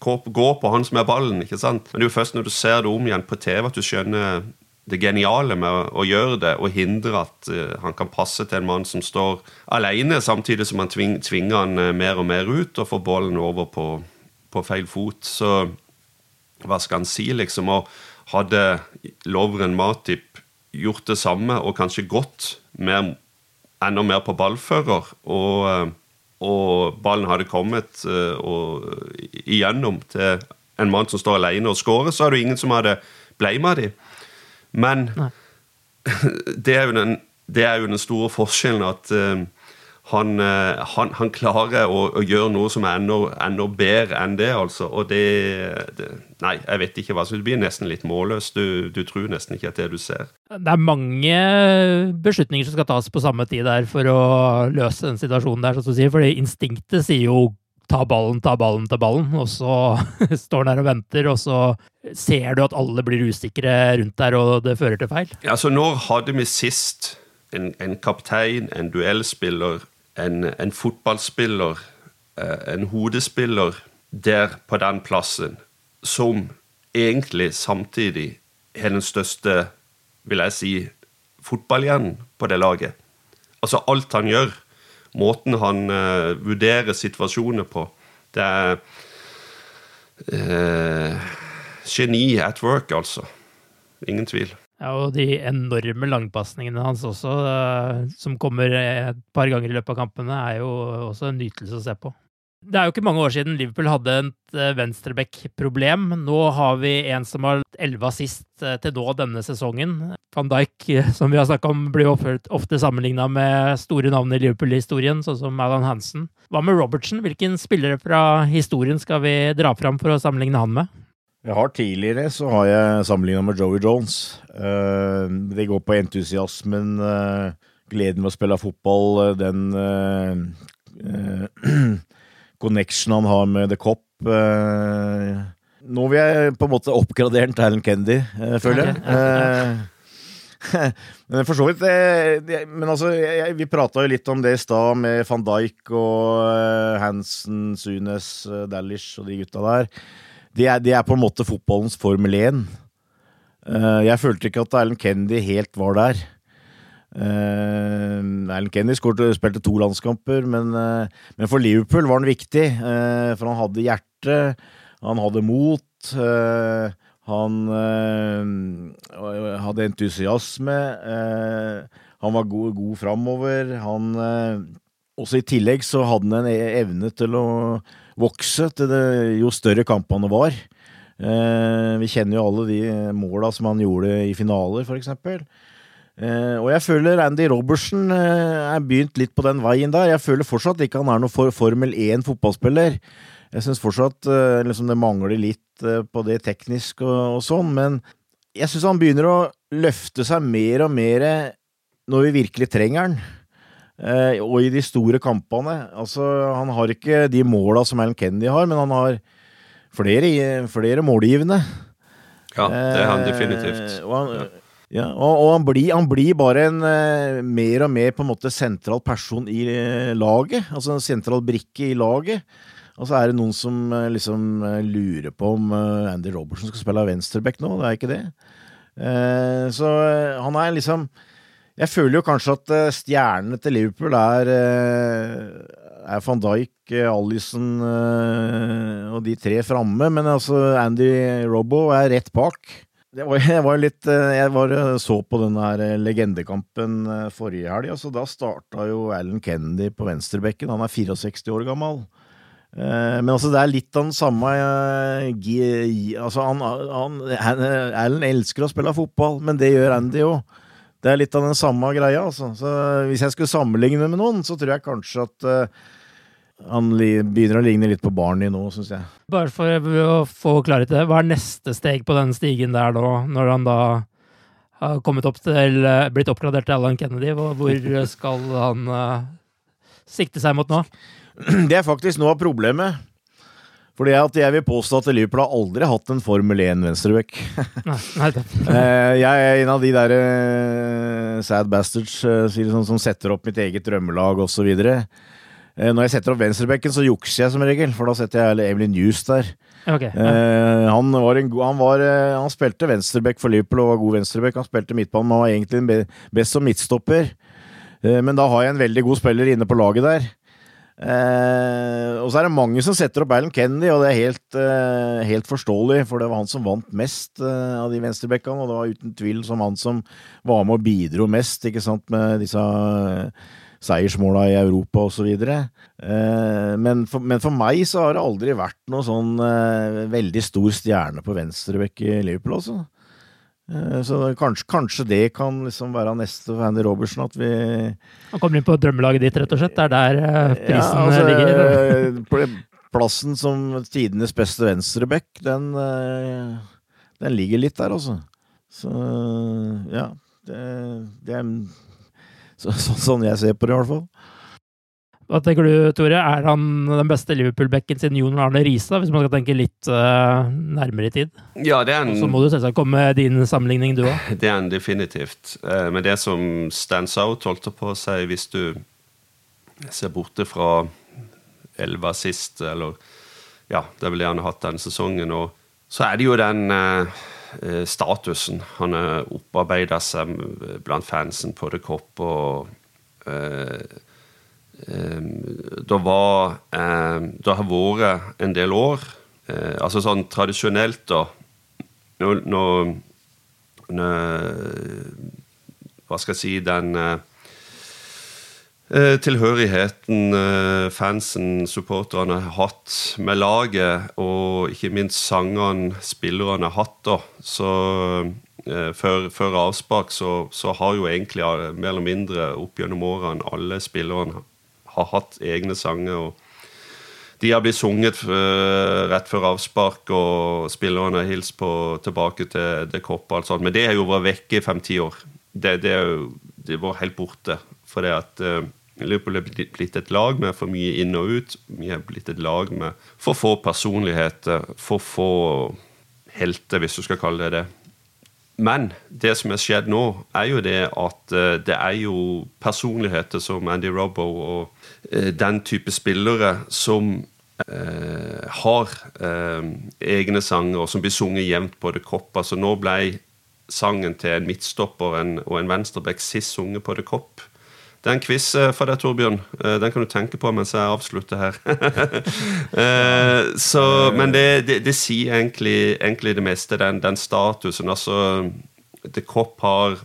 gå på han som er ballen. ikke sant? Men det er jo først når du ser det om igjen på TV, at du skjønner det geniale med å gjøre det og hindre at uh, han kan passe til en mann som står alene, samtidig som han tving, tvinger han uh, mer og mer ut og får ballen over på, på feil fot. Så hva skal han si, liksom? Og hadde Lovren Matip gjort det samme og kanskje gått mer, enda mer på ballfører, og, og ballen hadde kommet uh, og, igjennom til en mann som står alene og skårer, så er det ingen som hadde blama dem. Men det er, den, det er, jo den, store forskjellen at han, eh, han, han, klarer å, å, gjøre noe som er enda, bedre enn det, altså. Og det, det, Nei, jeg vet ikke hva. Så det blir nesten litt målløst. Du, du, tror nesten ikke at det du ser. Det er mange beslutninger som skal tas på samme tid der for å løse den situasjonen der, som du sier. Fordi instinktet sier jo ta ballen, ta ballen, ta ballen, og så står han der og venter, og så ser du at alle blir usikre rundt der, og det fører til feil. Ja, så når hadde vi sist en, en kaptein, en duellspiller, en, en fotballspiller, eh, en hodespiller der på den plassen, som egentlig samtidig har den største, vil jeg si, fotballhjernen på det laget. Altså alt han gjør, måten han uh, vurderer situasjoner på, det er uh, Geni at work, altså. Ingen tvil. Ja, og de enorme langpasningene hans også, uh, som kommer et par ganger i løpet av kampene, er jo også en nytelse å se på. Det er jo ikke mange år siden Liverpool hadde et uh, venstreback-problem. Nå har vi en som har elleve assist uh, til nå denne sesongen. Van Dijk, som vi har snakka om, blir ofte sammenligna med store navn i Liverpool-historien, sånn som Alan Hansen. Hva med Robertsen? Hvilken spillere fra historien skal vi dra fram for å sammenligne han med? Jeg har Tidligere så har jeg sammenligna med Joey Jones. Uh, det går på entusiasmen, uh, gleden ved å spille fotball, uh, den connection han har med The Cop. nå vil jeg på en måte oppgradere den til Alan Kendy, føler jeg. men for så vidt Men altså, jeg, vi prata jo litt om det i stad, med van Dijk og Hansen, Sunes, Dalish og de gutta der de er, det er, på en måte fotballens Formel 1. Uh, eh, jeg følte ikke at Erlend Kennedy helt var der. Erlend Kennedy skårte, spilte to landskamper, men, uh, men, for Liverpool var han viktig. for han hadde hjerte, han hadde mot. Han hadde entusiasme. Han var god, god framover. Han Også i tillegg så hadde han en e-, evne til å vokse det, jo større kampene var. vi kjenner jo alle de måla som han gjorde i finaler, eksempel. Uh, og jeg føler Andy Robertsen uh, er begynt litt på den veien der. Jeg føler fortsatt ikke han er noen for Formel 1-fotballspiller. Jeg syns fortsatt uh, liksom det mangler litt på det teknisk og, og sånn, men jeg syns han begynner å løfte seg mer og mer når vi virkelig trenger han. Og i de store kampene. Altså, han har ikke de måla som Alan Kennedy har, men han har flere, flere målgivende. Ja, det er han definitivt. og han, ja. Og, og han, blir, han, blir, bare en uh, mer og mer på en måte sentral person i uh, laget. Altså en sentral brikke i laget. Og så er det noen som liksom lurer på om Andy Robertson skal spille venstreback nå. Det er ikke det. så han er liksom Jeg føler jo kanskje at stjernene til Liverpool er, er van Dijk, Allison og de tre framme. Men altså Andy Robbo er rett bak. Var, jeg var litt eh, Jeg var, eh, så på den eh, legendekampen forrige helg. Altså, da starta jo Alan Kennedy på venstrebekken. Han er 64 år gammel. Men altså, det er litt av den samme altså, han, han, Alan elsker å spille fotball, men det gjør Andy òg. Det er litt av den samme greia, altså. Så hvis jeg skulle sammenligne med noen, så tror jeg kanskje at han begynner å ligne litt på Barney nå, syns jeg. Bare for å få klarhet i det, hva er neste steg på den stigen der nå, når han da har kommet opp til blitt oppgradert til Alan Kennedy? Hvor skal han uh, sikte seg mot nå? Det er faktisk noe av problemet. Fordi jeg vil påstå at Liverpool har aldri hatt en Formel 1-venstreback. Eh, jeg er en av de der uh, sad bastards uh, sånn, som setter opp mitt eget drømmelag osv. Eh, når jeg setter opp venstrebekken, så jukser jeg som regel, for da setter jeg Evelyn News der. Okay, ja. eh, han, var en, han, var, eh, han, spilte venstrebekk for Liverpool og var god venstrebekk. Han spilte midtbanen, men var egentlig best som midtstopper. Eh, men da har jeg en veldig god spiller inne på laget der. Eh, og så er det mange som setter opp Alan Kennedy, og det er helt, eh, helt forståelig, for det var han som vant mest av de venstrebekkene, og det var uten tvil som han som var med og bidro mest, ikke sant, med disse seiersmåla i Europa osv. Eh, men, men for meg så har det aldri vært noe sånn eh, veldig stor stjerne på venstrebekk i Liverpool, altså. Eh, så kanskje, kanskje, det kan liksom være neste for Andy Robertsen, at vi Han kommer inn på drømmelaget ditt, rett og slett? Det er der eh, prisen ja, altså, ligger? plassen som tidenes beste venstrebekk, den, den ligger litt der, altså. Så ja. Det, det er så, så, sånn jeg ser på det, i hvert fall. Hva tenker du, Tore? Er han den beste Liverpool-bekken siden Jon Arne Riise, hvis man skal tenke litt uh, nærmere i tid? Ja, det er en... Så må du selvsagt komme med din sammenligning, du òg. Det er en definitivt. Uh, men det som stands out, holdt på å si, hvis du ser borte fra elva sist, eller Ja, det er vel det han har hatt denne sesongen, og så er det jo den uh, statusen. Han har opparbeida seg blant fansen på The Cop. og det var Det har vært en del år Altså sånn tradisjonelt, da Når, når, Hva skal jeg si Den Eh, tilhørigheten eh, fansen, supporterne har hatt med laget, og ikke minst sangene spillerne har hatt. da, så eh, før, før avspark så, så, har jo egentlig mer eller mindre opp gjennom årene alle spillerne har hatt egne sanger. og De har blitt sunget rett før avspark, og spillerne har hilst på tilbake til The koppet. og alt sånt, Men det har jo vært vekke i fem-ti år. Det, det, det var helt borte. For det at Liverpool er blitt et lag med for mye inn og ut. Vi er blitt et lag med for få personligheter, for få helter, hvis du skal kalle det det. Men det som er skjedd nå, er jo det at uh, det er jo personligheter som Andy Robbo og uh, den type spillere som eh, har egne sanger, og som blir sunget jevnt på det kopp. Altså nå ble sangen til en midtstopper og en venstreback sist sunget på det kopp. Det er en quiz for deg, Torbjørn. Den kan du tenke på mens jeg avslutter her. så, men det, det, det sier egentlig, egentlig, det meste, den, den statusen. Altså, The Cop har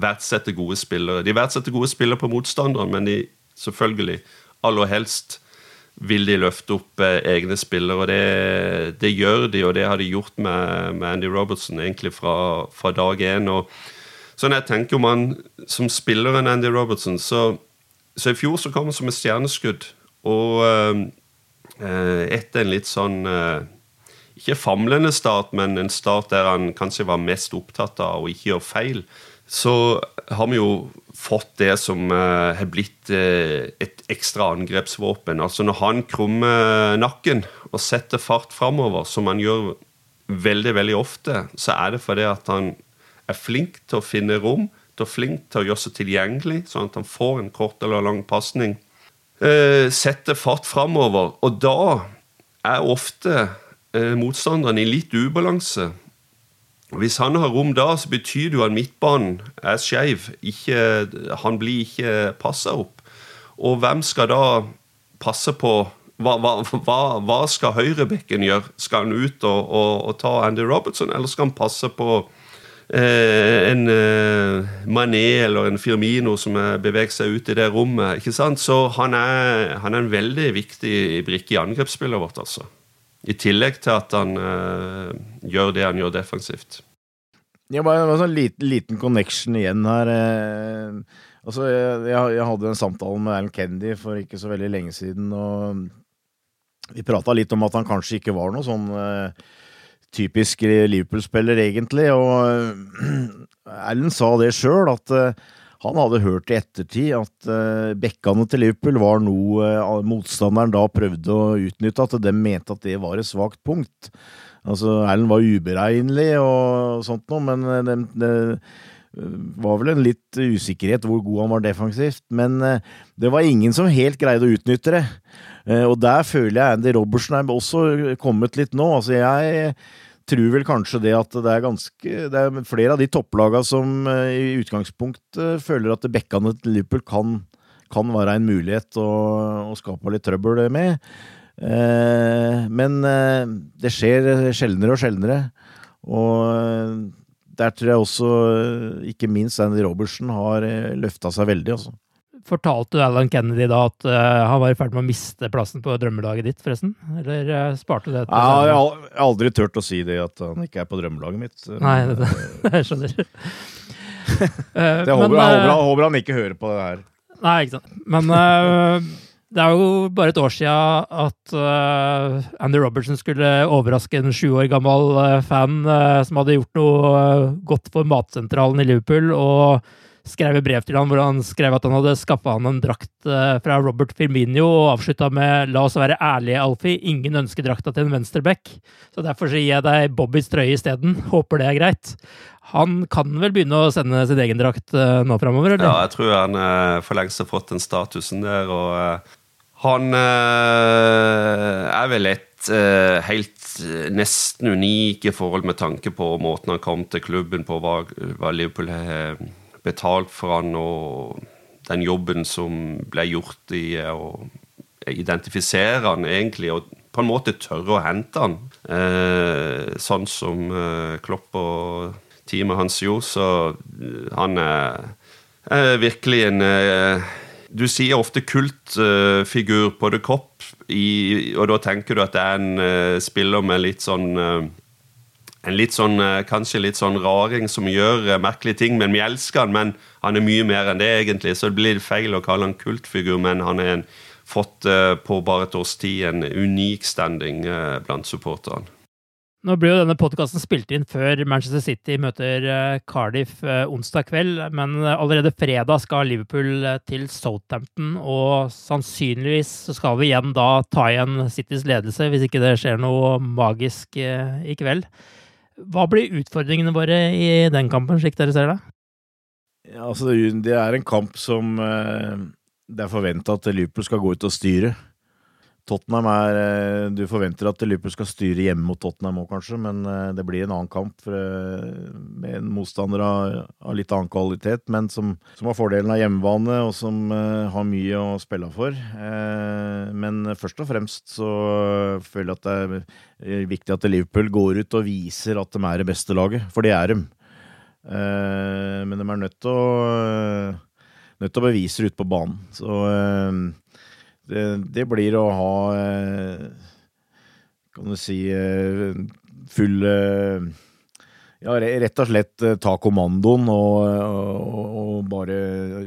verdsetter gode spillere. De verdsetter gode spillere på motstanderen, men de selvfølgelig aller helst vil de løfte opp eh, egne spillere. og det, det, gjør de, og det har de gjort med, med Andy Robertson egentlig fra, fra dag én. Og sånn jeg tenker om han som spilleren Andy Robertson, så, så, i fjor så kom han som et stjerneskudd. Og eh, eh, etter en litt sånn eh, Ikke famlende start, men en start der han kanskje var mest opptatt av å ikke gjøre feil, så har vi jo fått det som uh, har blitt uh, et ekstra angrepsvåpen. Altså Når han krummer nakken og setter fart framover, som han gjør veldig veldig ofte, så er det fordi at han er flink til å finne rom, til å flink til å gjøre seg tilgjengelig, sånn at han får en kort eller lang pasning. Uh, setter fart framover, og da er ofte motstanderen i litt ubalanse. Hvis han har rom da, så betyr det jo at midtbanen er skeiv. Han blir ikke passa opp. Og hvem skal da passe på Hva, hva, hva skal høyrebekken gjøre? Skal han ut og, og, og, ta Andy Robertson, eller skal han passe på eh, en eh, Mané eller en Firmino som beveger seg ut i det rommet? ikke sant? Så han er, han er en veldig viktig brikke i angrepsspillet vårt, altså. I tillegg til at han uh, gjør det han gjør defensivt. Ja, bare en sånn liten, liten, connection igjen her. Eh, altså, jeg, jeg, hadde en samtale med Alan Kennedy for ikke så veldig lenge siden, og vi prata litt om at han kanskje ikke var noe sånn uh, typisk Liverpool-spiller, egentlig, og Alan sa det sjøl, at uh, han hadde hørt i ettertid at uh, bekkene til Liverpool var noe uh, motstanderen da prøvde å utnytte, at de mente at det var et svakt punkt. Altså, Erlend var uberegnelig og sånt noe, men eh, det, det var vel en litt usikkerhet hvor god han var defensivt. Men det var ingen som helt greide å utnytte det. Og der føler jeg Andy Robertsen er også kommet litt nå. Altså, jeg tror vel kanskje det at det er ganske Det er flere av de topplagene som eh, i utgangspunktet føler at bekkene til Liverpool kan, kan være en mulighet å, å, skape litt trøbbel med. Eh, men eh, det skjer sjeldnere og sjeldnere. Og eh, der tror jeg også, eh, ikke minst Andy Robertsen, har løfta seg veldig, altså. Fortalte du Alan Kennedy da at uh, han var i ferd med å miste plassen på drømmelaget ditt, forresten? Eller uh, sparte du det ja, Jeg har aldri turt å si det, at han ikke er på drømmelaget mitt. Nei, det, jeg skjønner. jeg, håper, jeg, håper, han ikke hører på det her. Nei, ikke sant. Men det er jo bare et år siden at Andy Robertson skulle overraske en sju år gammel fan som hadde gjort noe godt for Matsentralen i Liverpool. og skrev et brev til han hvor han skrev at han hadde skaffa han en drakt eh, fra Robert Firminio, og avslutta med 'La oss være ærlige, Alfie. Ingen ønsker drakta til en venstreback'. Så derfor gir jeg deg Bobbys trøye isteden. Håper det er greit. Han kan vel begynne å sende sin egen drakt uh, nå framover, eller? Ja, jeg tror han uh, for lengst har fått den statusen der, og han er vel et helt nesten unike forhold med tanke på måten han kom til klubben på, hva, Liverpool betalt for han, og den jobben som ble gjort i å identifisere han egentlig, og på en måte tørre å hente han. Eh, sånn som eh, Klopp og teamet hans gjorde, så eh, han er, er virkelig en eh, Du sier ofte kultfigur på The Cop, i, og da tenker du at det er en eh, spiller med litt sånn eh, en litt sånn, eh, kanskje litt sånn raring som gjør eh, merkelige ting, men vi elsker han, men han er mye mer enn det, egentlig. Så det blir feil å kalle han kultfigur, men han har fått uh, på bare et års tid en unik standing blant supporterne. Nå blir jo denne podkasten spilt inn før Manchester City møter Cardiff onsdag kveld, men allerede fredag skal Liverpool til Southampton, og sannsynligvis skal vi igjen da ta igjen Citys ledelse, hvis ikke det skjer noe magisk i kveld. Hva blir utfordringene våre i den kampen, slik dere ser det? Ja, altså, det er en kamp som eh, det er forventa at Liverpool skal gå ut og styre. Tottenham er eh, Du forventer at Liverpool skal styre hjemme mot Tottenham òg, kanskje, men eh, det blir en annen kamp med en motstander av, av litt annen kvalitet, men som, som, har fordelen av hjemmebane, og som har mye å spille for. Men først og fremst så føler jeg at det er viktig at Liverpool går ut og viser at de er det beste laget, for det er de. Men de er nødt til å nødt til å bevise det ute på banen. Så det, det, blir å ha eh, Kan du si eh, full eh, ja, rett og slett ta kommandoen og, og, og bare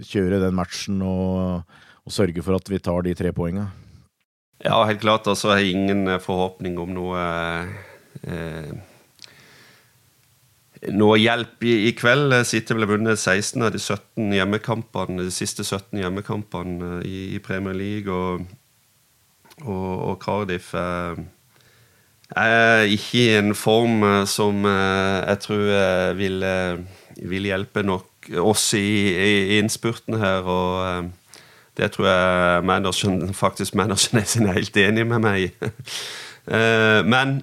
kjøre den matchen og, og, sørge for at vi tar de tre poengene. Ja, helt klart. Og så har ingen forhåpning om noe eh, noe hjelp i, i kveld. City ble vunnet 16 av de 17 hjemmekampene, de siste 17 hjemmekampene i, i Premier League. Og, og, og Cardiff eh, er ikke i en form eh, som eh, jeg tror eh, vil, vil, hjelpe nok oss i, i, innspurten her. og det tror jeg manageren, faktisk manageren er helt enig med meg i. Men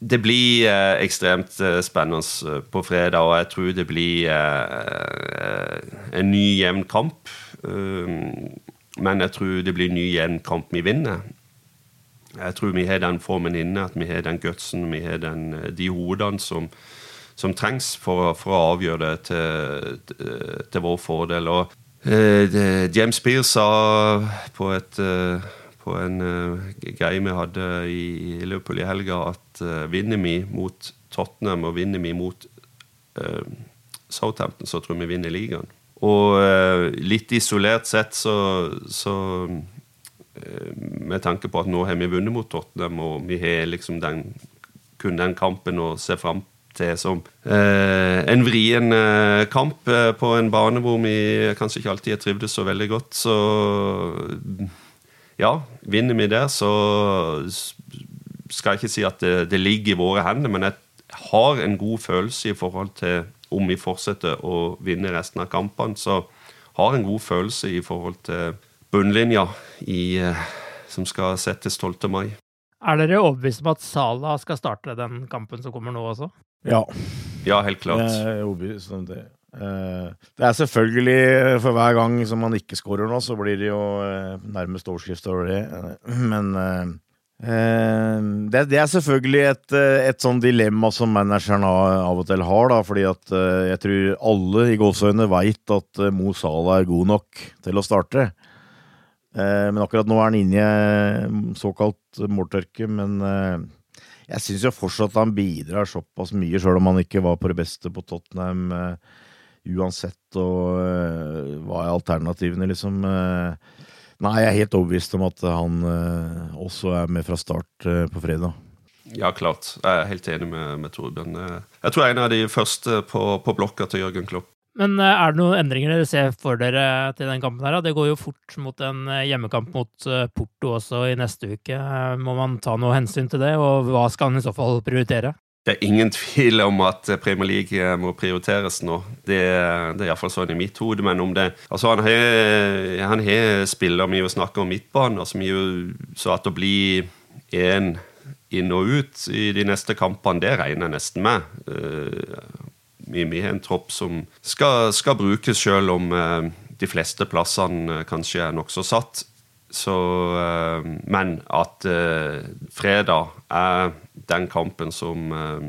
det blir eh, ekstremt eh, spennende eh, på fredag, og jeg tror det blir eh, en ny jevn kamp. Um, men jeg tror det blir en ny jevn kamp vi vinner. Jeg tror vi har den formen inne, at vi har den gutsen, vi har den, eh, de hodene som, som trengs for, for, å avgjøre det til, til vår fordel. Og eh, James Pearce sa på et på en uh, greie vi hadde i, Liverpool i helga, at uh, vinner vi mot Tottenham og vinner vi mot uh, Southampton, så tror jeg vi vinner ligaen. Og litt isolert sett så, så Med tanke på at nå har vi vunnet mot Tottenham, og vi har liksom den, kun den kampen å se fram til som en vrien kamp på en bane hvor vi kanskje ikke alltid har trivdes så veldig godt. Så ja, vinner vi der, så skal jeg ikke si at det, det, ligger i våre hender, men jeg har en god følelse i forhold til om vi fortsetter å vinne resten av kampene. Så har en god følelse i forhold til bunnlinja i, eh, som skal settes 12. mai. Er dere overbevist om at Salah skal starte den kampen som kommer nå også? Ja. Ja, helt klart. Jeg er overbevist om det. Eh, det er selvfølgelig, eh, for hver gang som man ikke scorer nå, så blir det jo eh, nærmest overskrift over det. Men det, er selvfølgelig et, et sånn dilemma som manageren av og til har, da, fordi at jeg tror alle i gåseøynene veit at Mo Salah er god nok til å starte. Men akkurat nå er han inne i såkalt måltørke. Men jeg syns jo fortsatt han bidrar såpass mye, sjøl om han ikke var på det beste på Tottenham uansett, og uh, hva er alternativene, liksom? Uh, nei, jeg er helt overbevist om at han uh, også er med fra start på fredag. Ja, klart. Jeg er helt enig med, med Torbjørn. Jeg tror jeg er en av de første på, på blokka til Jørgen Klopp. Men er det noen endringer dere ser for dere til den kampen? her? Det går jo fort mot en hjemmekamp mot Porto også i neste uke. Må man ta noe hensyn til det, og hva skal han i så fall prioritere? Det er ingen tvil om at Premier League eh, må prioriteres nå. Det, det er iallfall sånn i mitt hode. Men om det Altså, han har, han har spillere vi snakker om midtbaner, som jo så at å bli én inn og ut i de neste kampene, det regner jeg nesten med. Eh, vi, vi har en tropp som skal, skal brukes, selv om eh, de fleste plassene kanskje er nokså satt. Så, men at fredag er den kampen som, eh,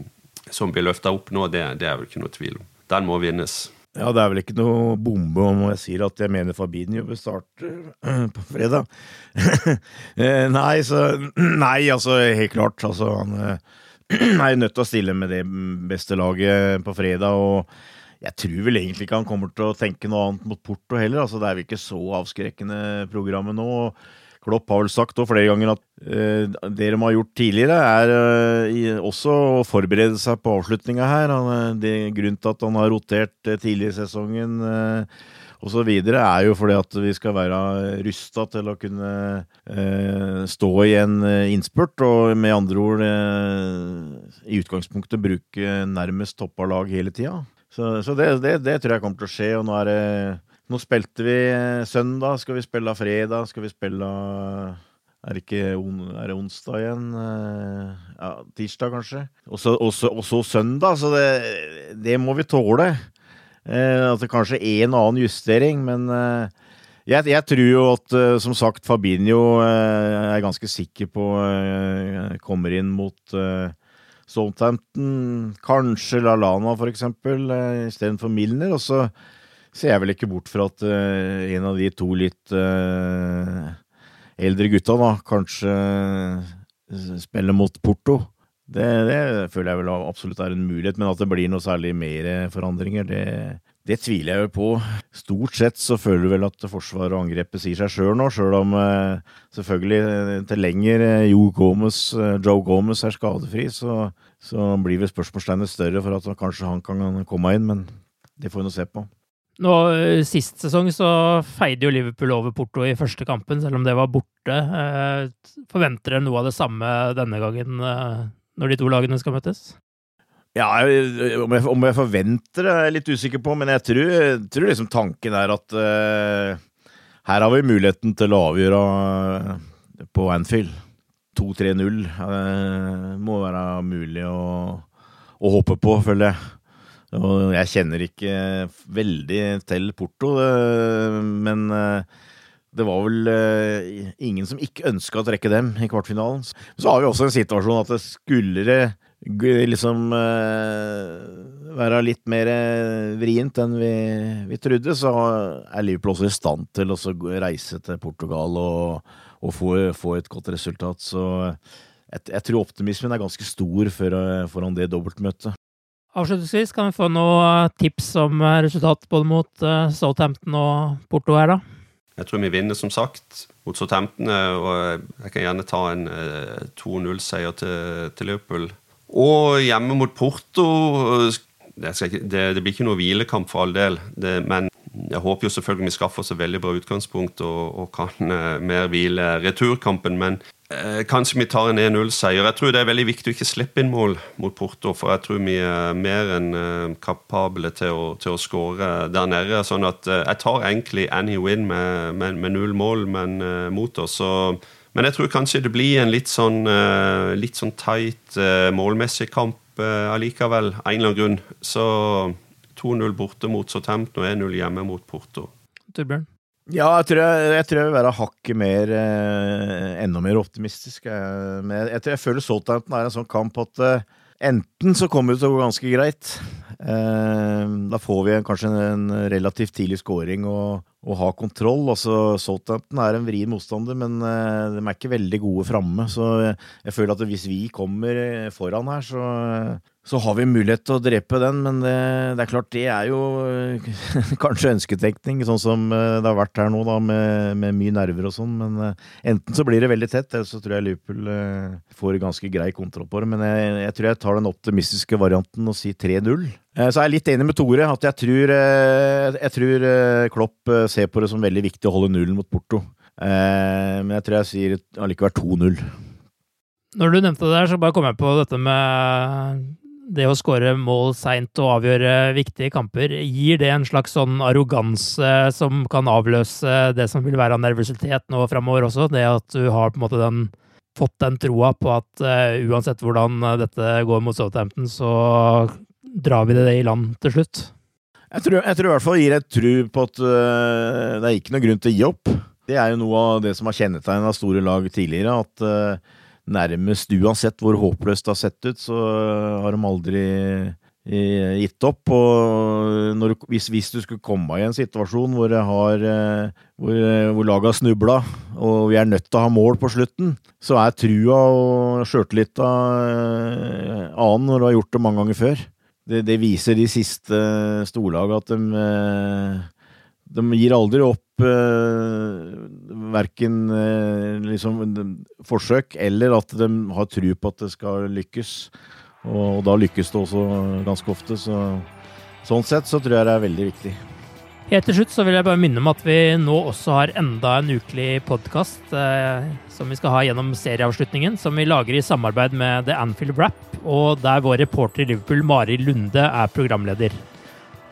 som blir løfta opp nå, det, det, er vel ikke noe tvil om. Den må vinnes. Ja, det er vel ikke noe bombe om jeg sier at jeg mener Fabinho bør starte eh, på fredag. Eh, nei, så Nei, altså, helt klart. Altså, han er nødt til å stille med det beste laget på fredag. og jeg tror vel egentlig ikke han kommer til å tenke noe annet mot Porto heller. altså Det er vel ikke så avskrekkende programmet nå. Klopp har vel sagt flere ganger at uh, det de har gjort tidligere, er uh, også å forberede seg på avslutninga her. Han, eh, det Grunnen til at han har rotert uh, tidlig i sesongen uh, osv., er jo fordi at vi skal være rusta til å kunne stå i en innspurt, og med andre ord i utgangspunktet bruke nærmest toppa lag hele tida. Så, så det, det, det, tror jeg kommer til å skje, og nå er det nå spilte vi søndag, skal vi spille fredag, skal vi spille Er det ikke er det onsdag igjen? Ja, tirsdag, kanskje. Og så søndag, så det, det, må vi tåle. At det kanskje en annen justering, men jeg, jeg, tror jo at, som sagt, Fabinho er ganske sikker på kommer inn mot Southampton. Kanskje LaLana, for eksempel, istedenfor Milner. Og så ser jeg vel ikke bort fra at en av de to litt eldre gutta da kanskje spiller mot Porto. Det, det, føler jeg vel absolutt er en mulighet, men at det blir noe særlig mer forandringer, det, det tviler jeg jo på. Stort sett så føler du vel at forsvaret og angrepet sier seg sjøl nå, sjøl om eh, selvfølgelig eh, til lenger eh, Joe Gomez, Joe Gomez er skadefri, så, så blir vel spørsmålstegnet større for at kanskje han kan komme inn, men det får vi nå se på. Nå, Sist sesong så feide jo Liverpool over Porto i første kampen, selv om det var borte. Forventer dere noe av det samme denne gangen når de to lagene skal møtes? Ja, om jeg, om jeg forventer det, er jeg litt usikker på, men jeg tror, tror liksom tanken er at uh, her har vi muligheten til å avgjøre på Anfield. 2-3-0 uh, må være mulig å, å håpe på, føler jeg. Og jeg kjenner ikke veldig til Porto, eh, men eh, det var vel eh, ingen som ikke ønska å trekke dem i kvartfinalen. Så har vi også en situasjon at det skulle det uh, være litt mer vrient enn vi, vi, trodde, så er Liverpool også i stand til å reise til Portugal og, og få, få, et godt resultat. Så jeg, jeg tror optimismen er ganske stor for, foran det dobbeltmøtet. Avslutningsvis, kan vi få noen tips om eh, resultat både mot Southampton og Porto her, da? Jeg tror vi vinner, som sagt, mot Southampton. Eh, og jeg kan gjerne ta en uh, 2-0-seier til, til, Liverpool. Og hjemme mot Porto det, ikke, det, det, blir ikke noe hvilekamp for all del. Det, men jeg håper jo selvfølgelig vi skaffer oss et veldig bra utgangspunkt og, og kan uh, mer hvile returkampen. Men uh, kanskje vi tar en 1-0-seier. Jeg tror det er veldig viktig å ikke slippe inn mål mot Porto, for jeg tror vi er mer enn uh, kapable til å, til å skåre der nede. Sånn at jeg tar egentlig any win med, med, med null mål, men mot oss. Så, men jeg tror kanskje det blir en litt sånn, uh, litt sånn tight uh, målmessig kamp allikevel, av en eller annen grunn. Så 2-0 borte mot Southampton og 1-0 hjemme mot Porto. Torbjørn? Ja, jeg tror jeg, jeg, tror jeg vil være hakket mer eh, Enda mer optimistisk. Men jeg, jeg, jeg føler Southampton er en sånn kamp at eh, enten så kommer det til å gå ganske greit. Eh, da får vi kanskje en, en relativt tidlig scoring og, og ha kontroll. Altså, Southampton er en vrien motstander, men uh, de er ikke veldig gode framme. Så jeg føler at hvis vi kommer foran her, så så har vi mulighet til å drepe den, men det, det er klart det er jo eh, kanskje ønsketenkning, sånn som eh, det har vært her nå, da, med, med mye nerver og sånn. Men uh, enten så blir det veldig tett, eller så tror jeg Liverpool får ganske grei kontroll på det. Men jeg, jeg, tror jeg tar den optimistiske varianten og sier 3-0. Uh, så er jeg litt enig med Tore, at jeg tror, jeg tror Klopp ser på det som veldig viktig å holde nullen mot Porto. men jeg tror jeg sier allikevel 2-0. Når du nevnte det der, så bare kom jeg på dette med det å skåre mål seint og avgjøre viktige kamper, gir det en slags sånn arroganse som kan avløse det som vil være av nervøsitet nå framover også? Det at du har på en måte den, fått den troa på at uh, uansett hvordan dette går mot Southampton, så drar vi det i land til slutt? Jeg tror, jeg tror i hvert fall gir et tro på at uh, det er ikke noe grunn til å gi opp. Det er jo noe av det som har kjennetegna store lag tidligere. at uh, nærmest uansett hvor håpløst det har sett ut, så har de aldri eh, gitt opp. Og når, hvis, hvis, du skulle komme i en situasjon hvor, eh, hvor, hvor laget har snubla, og vi er nødt til å ha mål på slutten, så er trua og sjøltillita eh, annen når du har gjort det mange ganger før. Det, det viser de siste storlagene at de de gir aldri opp eh, verken eh, liksom, forsøk eller at de har tru på at det skal lykkes. Og, og, da lykkes det også ganske ofte. Så, sånn sett så tror jeg det er veldig viktig. Helt til slutt så vil jeg bare minne om at vi nå også har enda en ukelig podkast eh, som vi skal ha gjennom serieavslutningen, som vi lager i samarbeid med The Anfield Wrap, og der vår reporter i Liverpool, Mari Lunde, er programleder.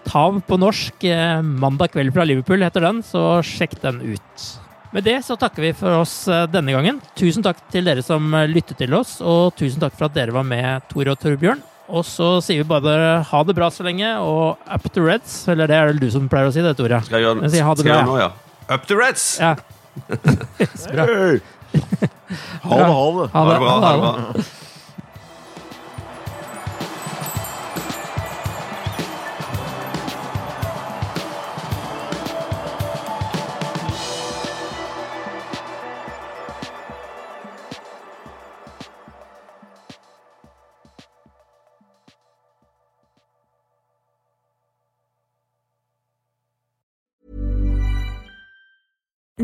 Tav på norsk. Eh, mandag kveld fra Liverpool heter den, så sjekk den ut. Med det så takker vi for oss eh, denne gangen. Tusen takk til dere som eh, lyttet til oss, og tusen takk for at dere var med, Tor og Torbjørn. Og så sier vi bare ha det bra så lenge, og up to Reds. Eller det er det du som pleier å si det, Tore? Skal jeg gjøre si ha det skal bra, nå, ja? Up to Reds! Ja. Så bra. Ha det, ha det. Ha det bra. Ha det bra.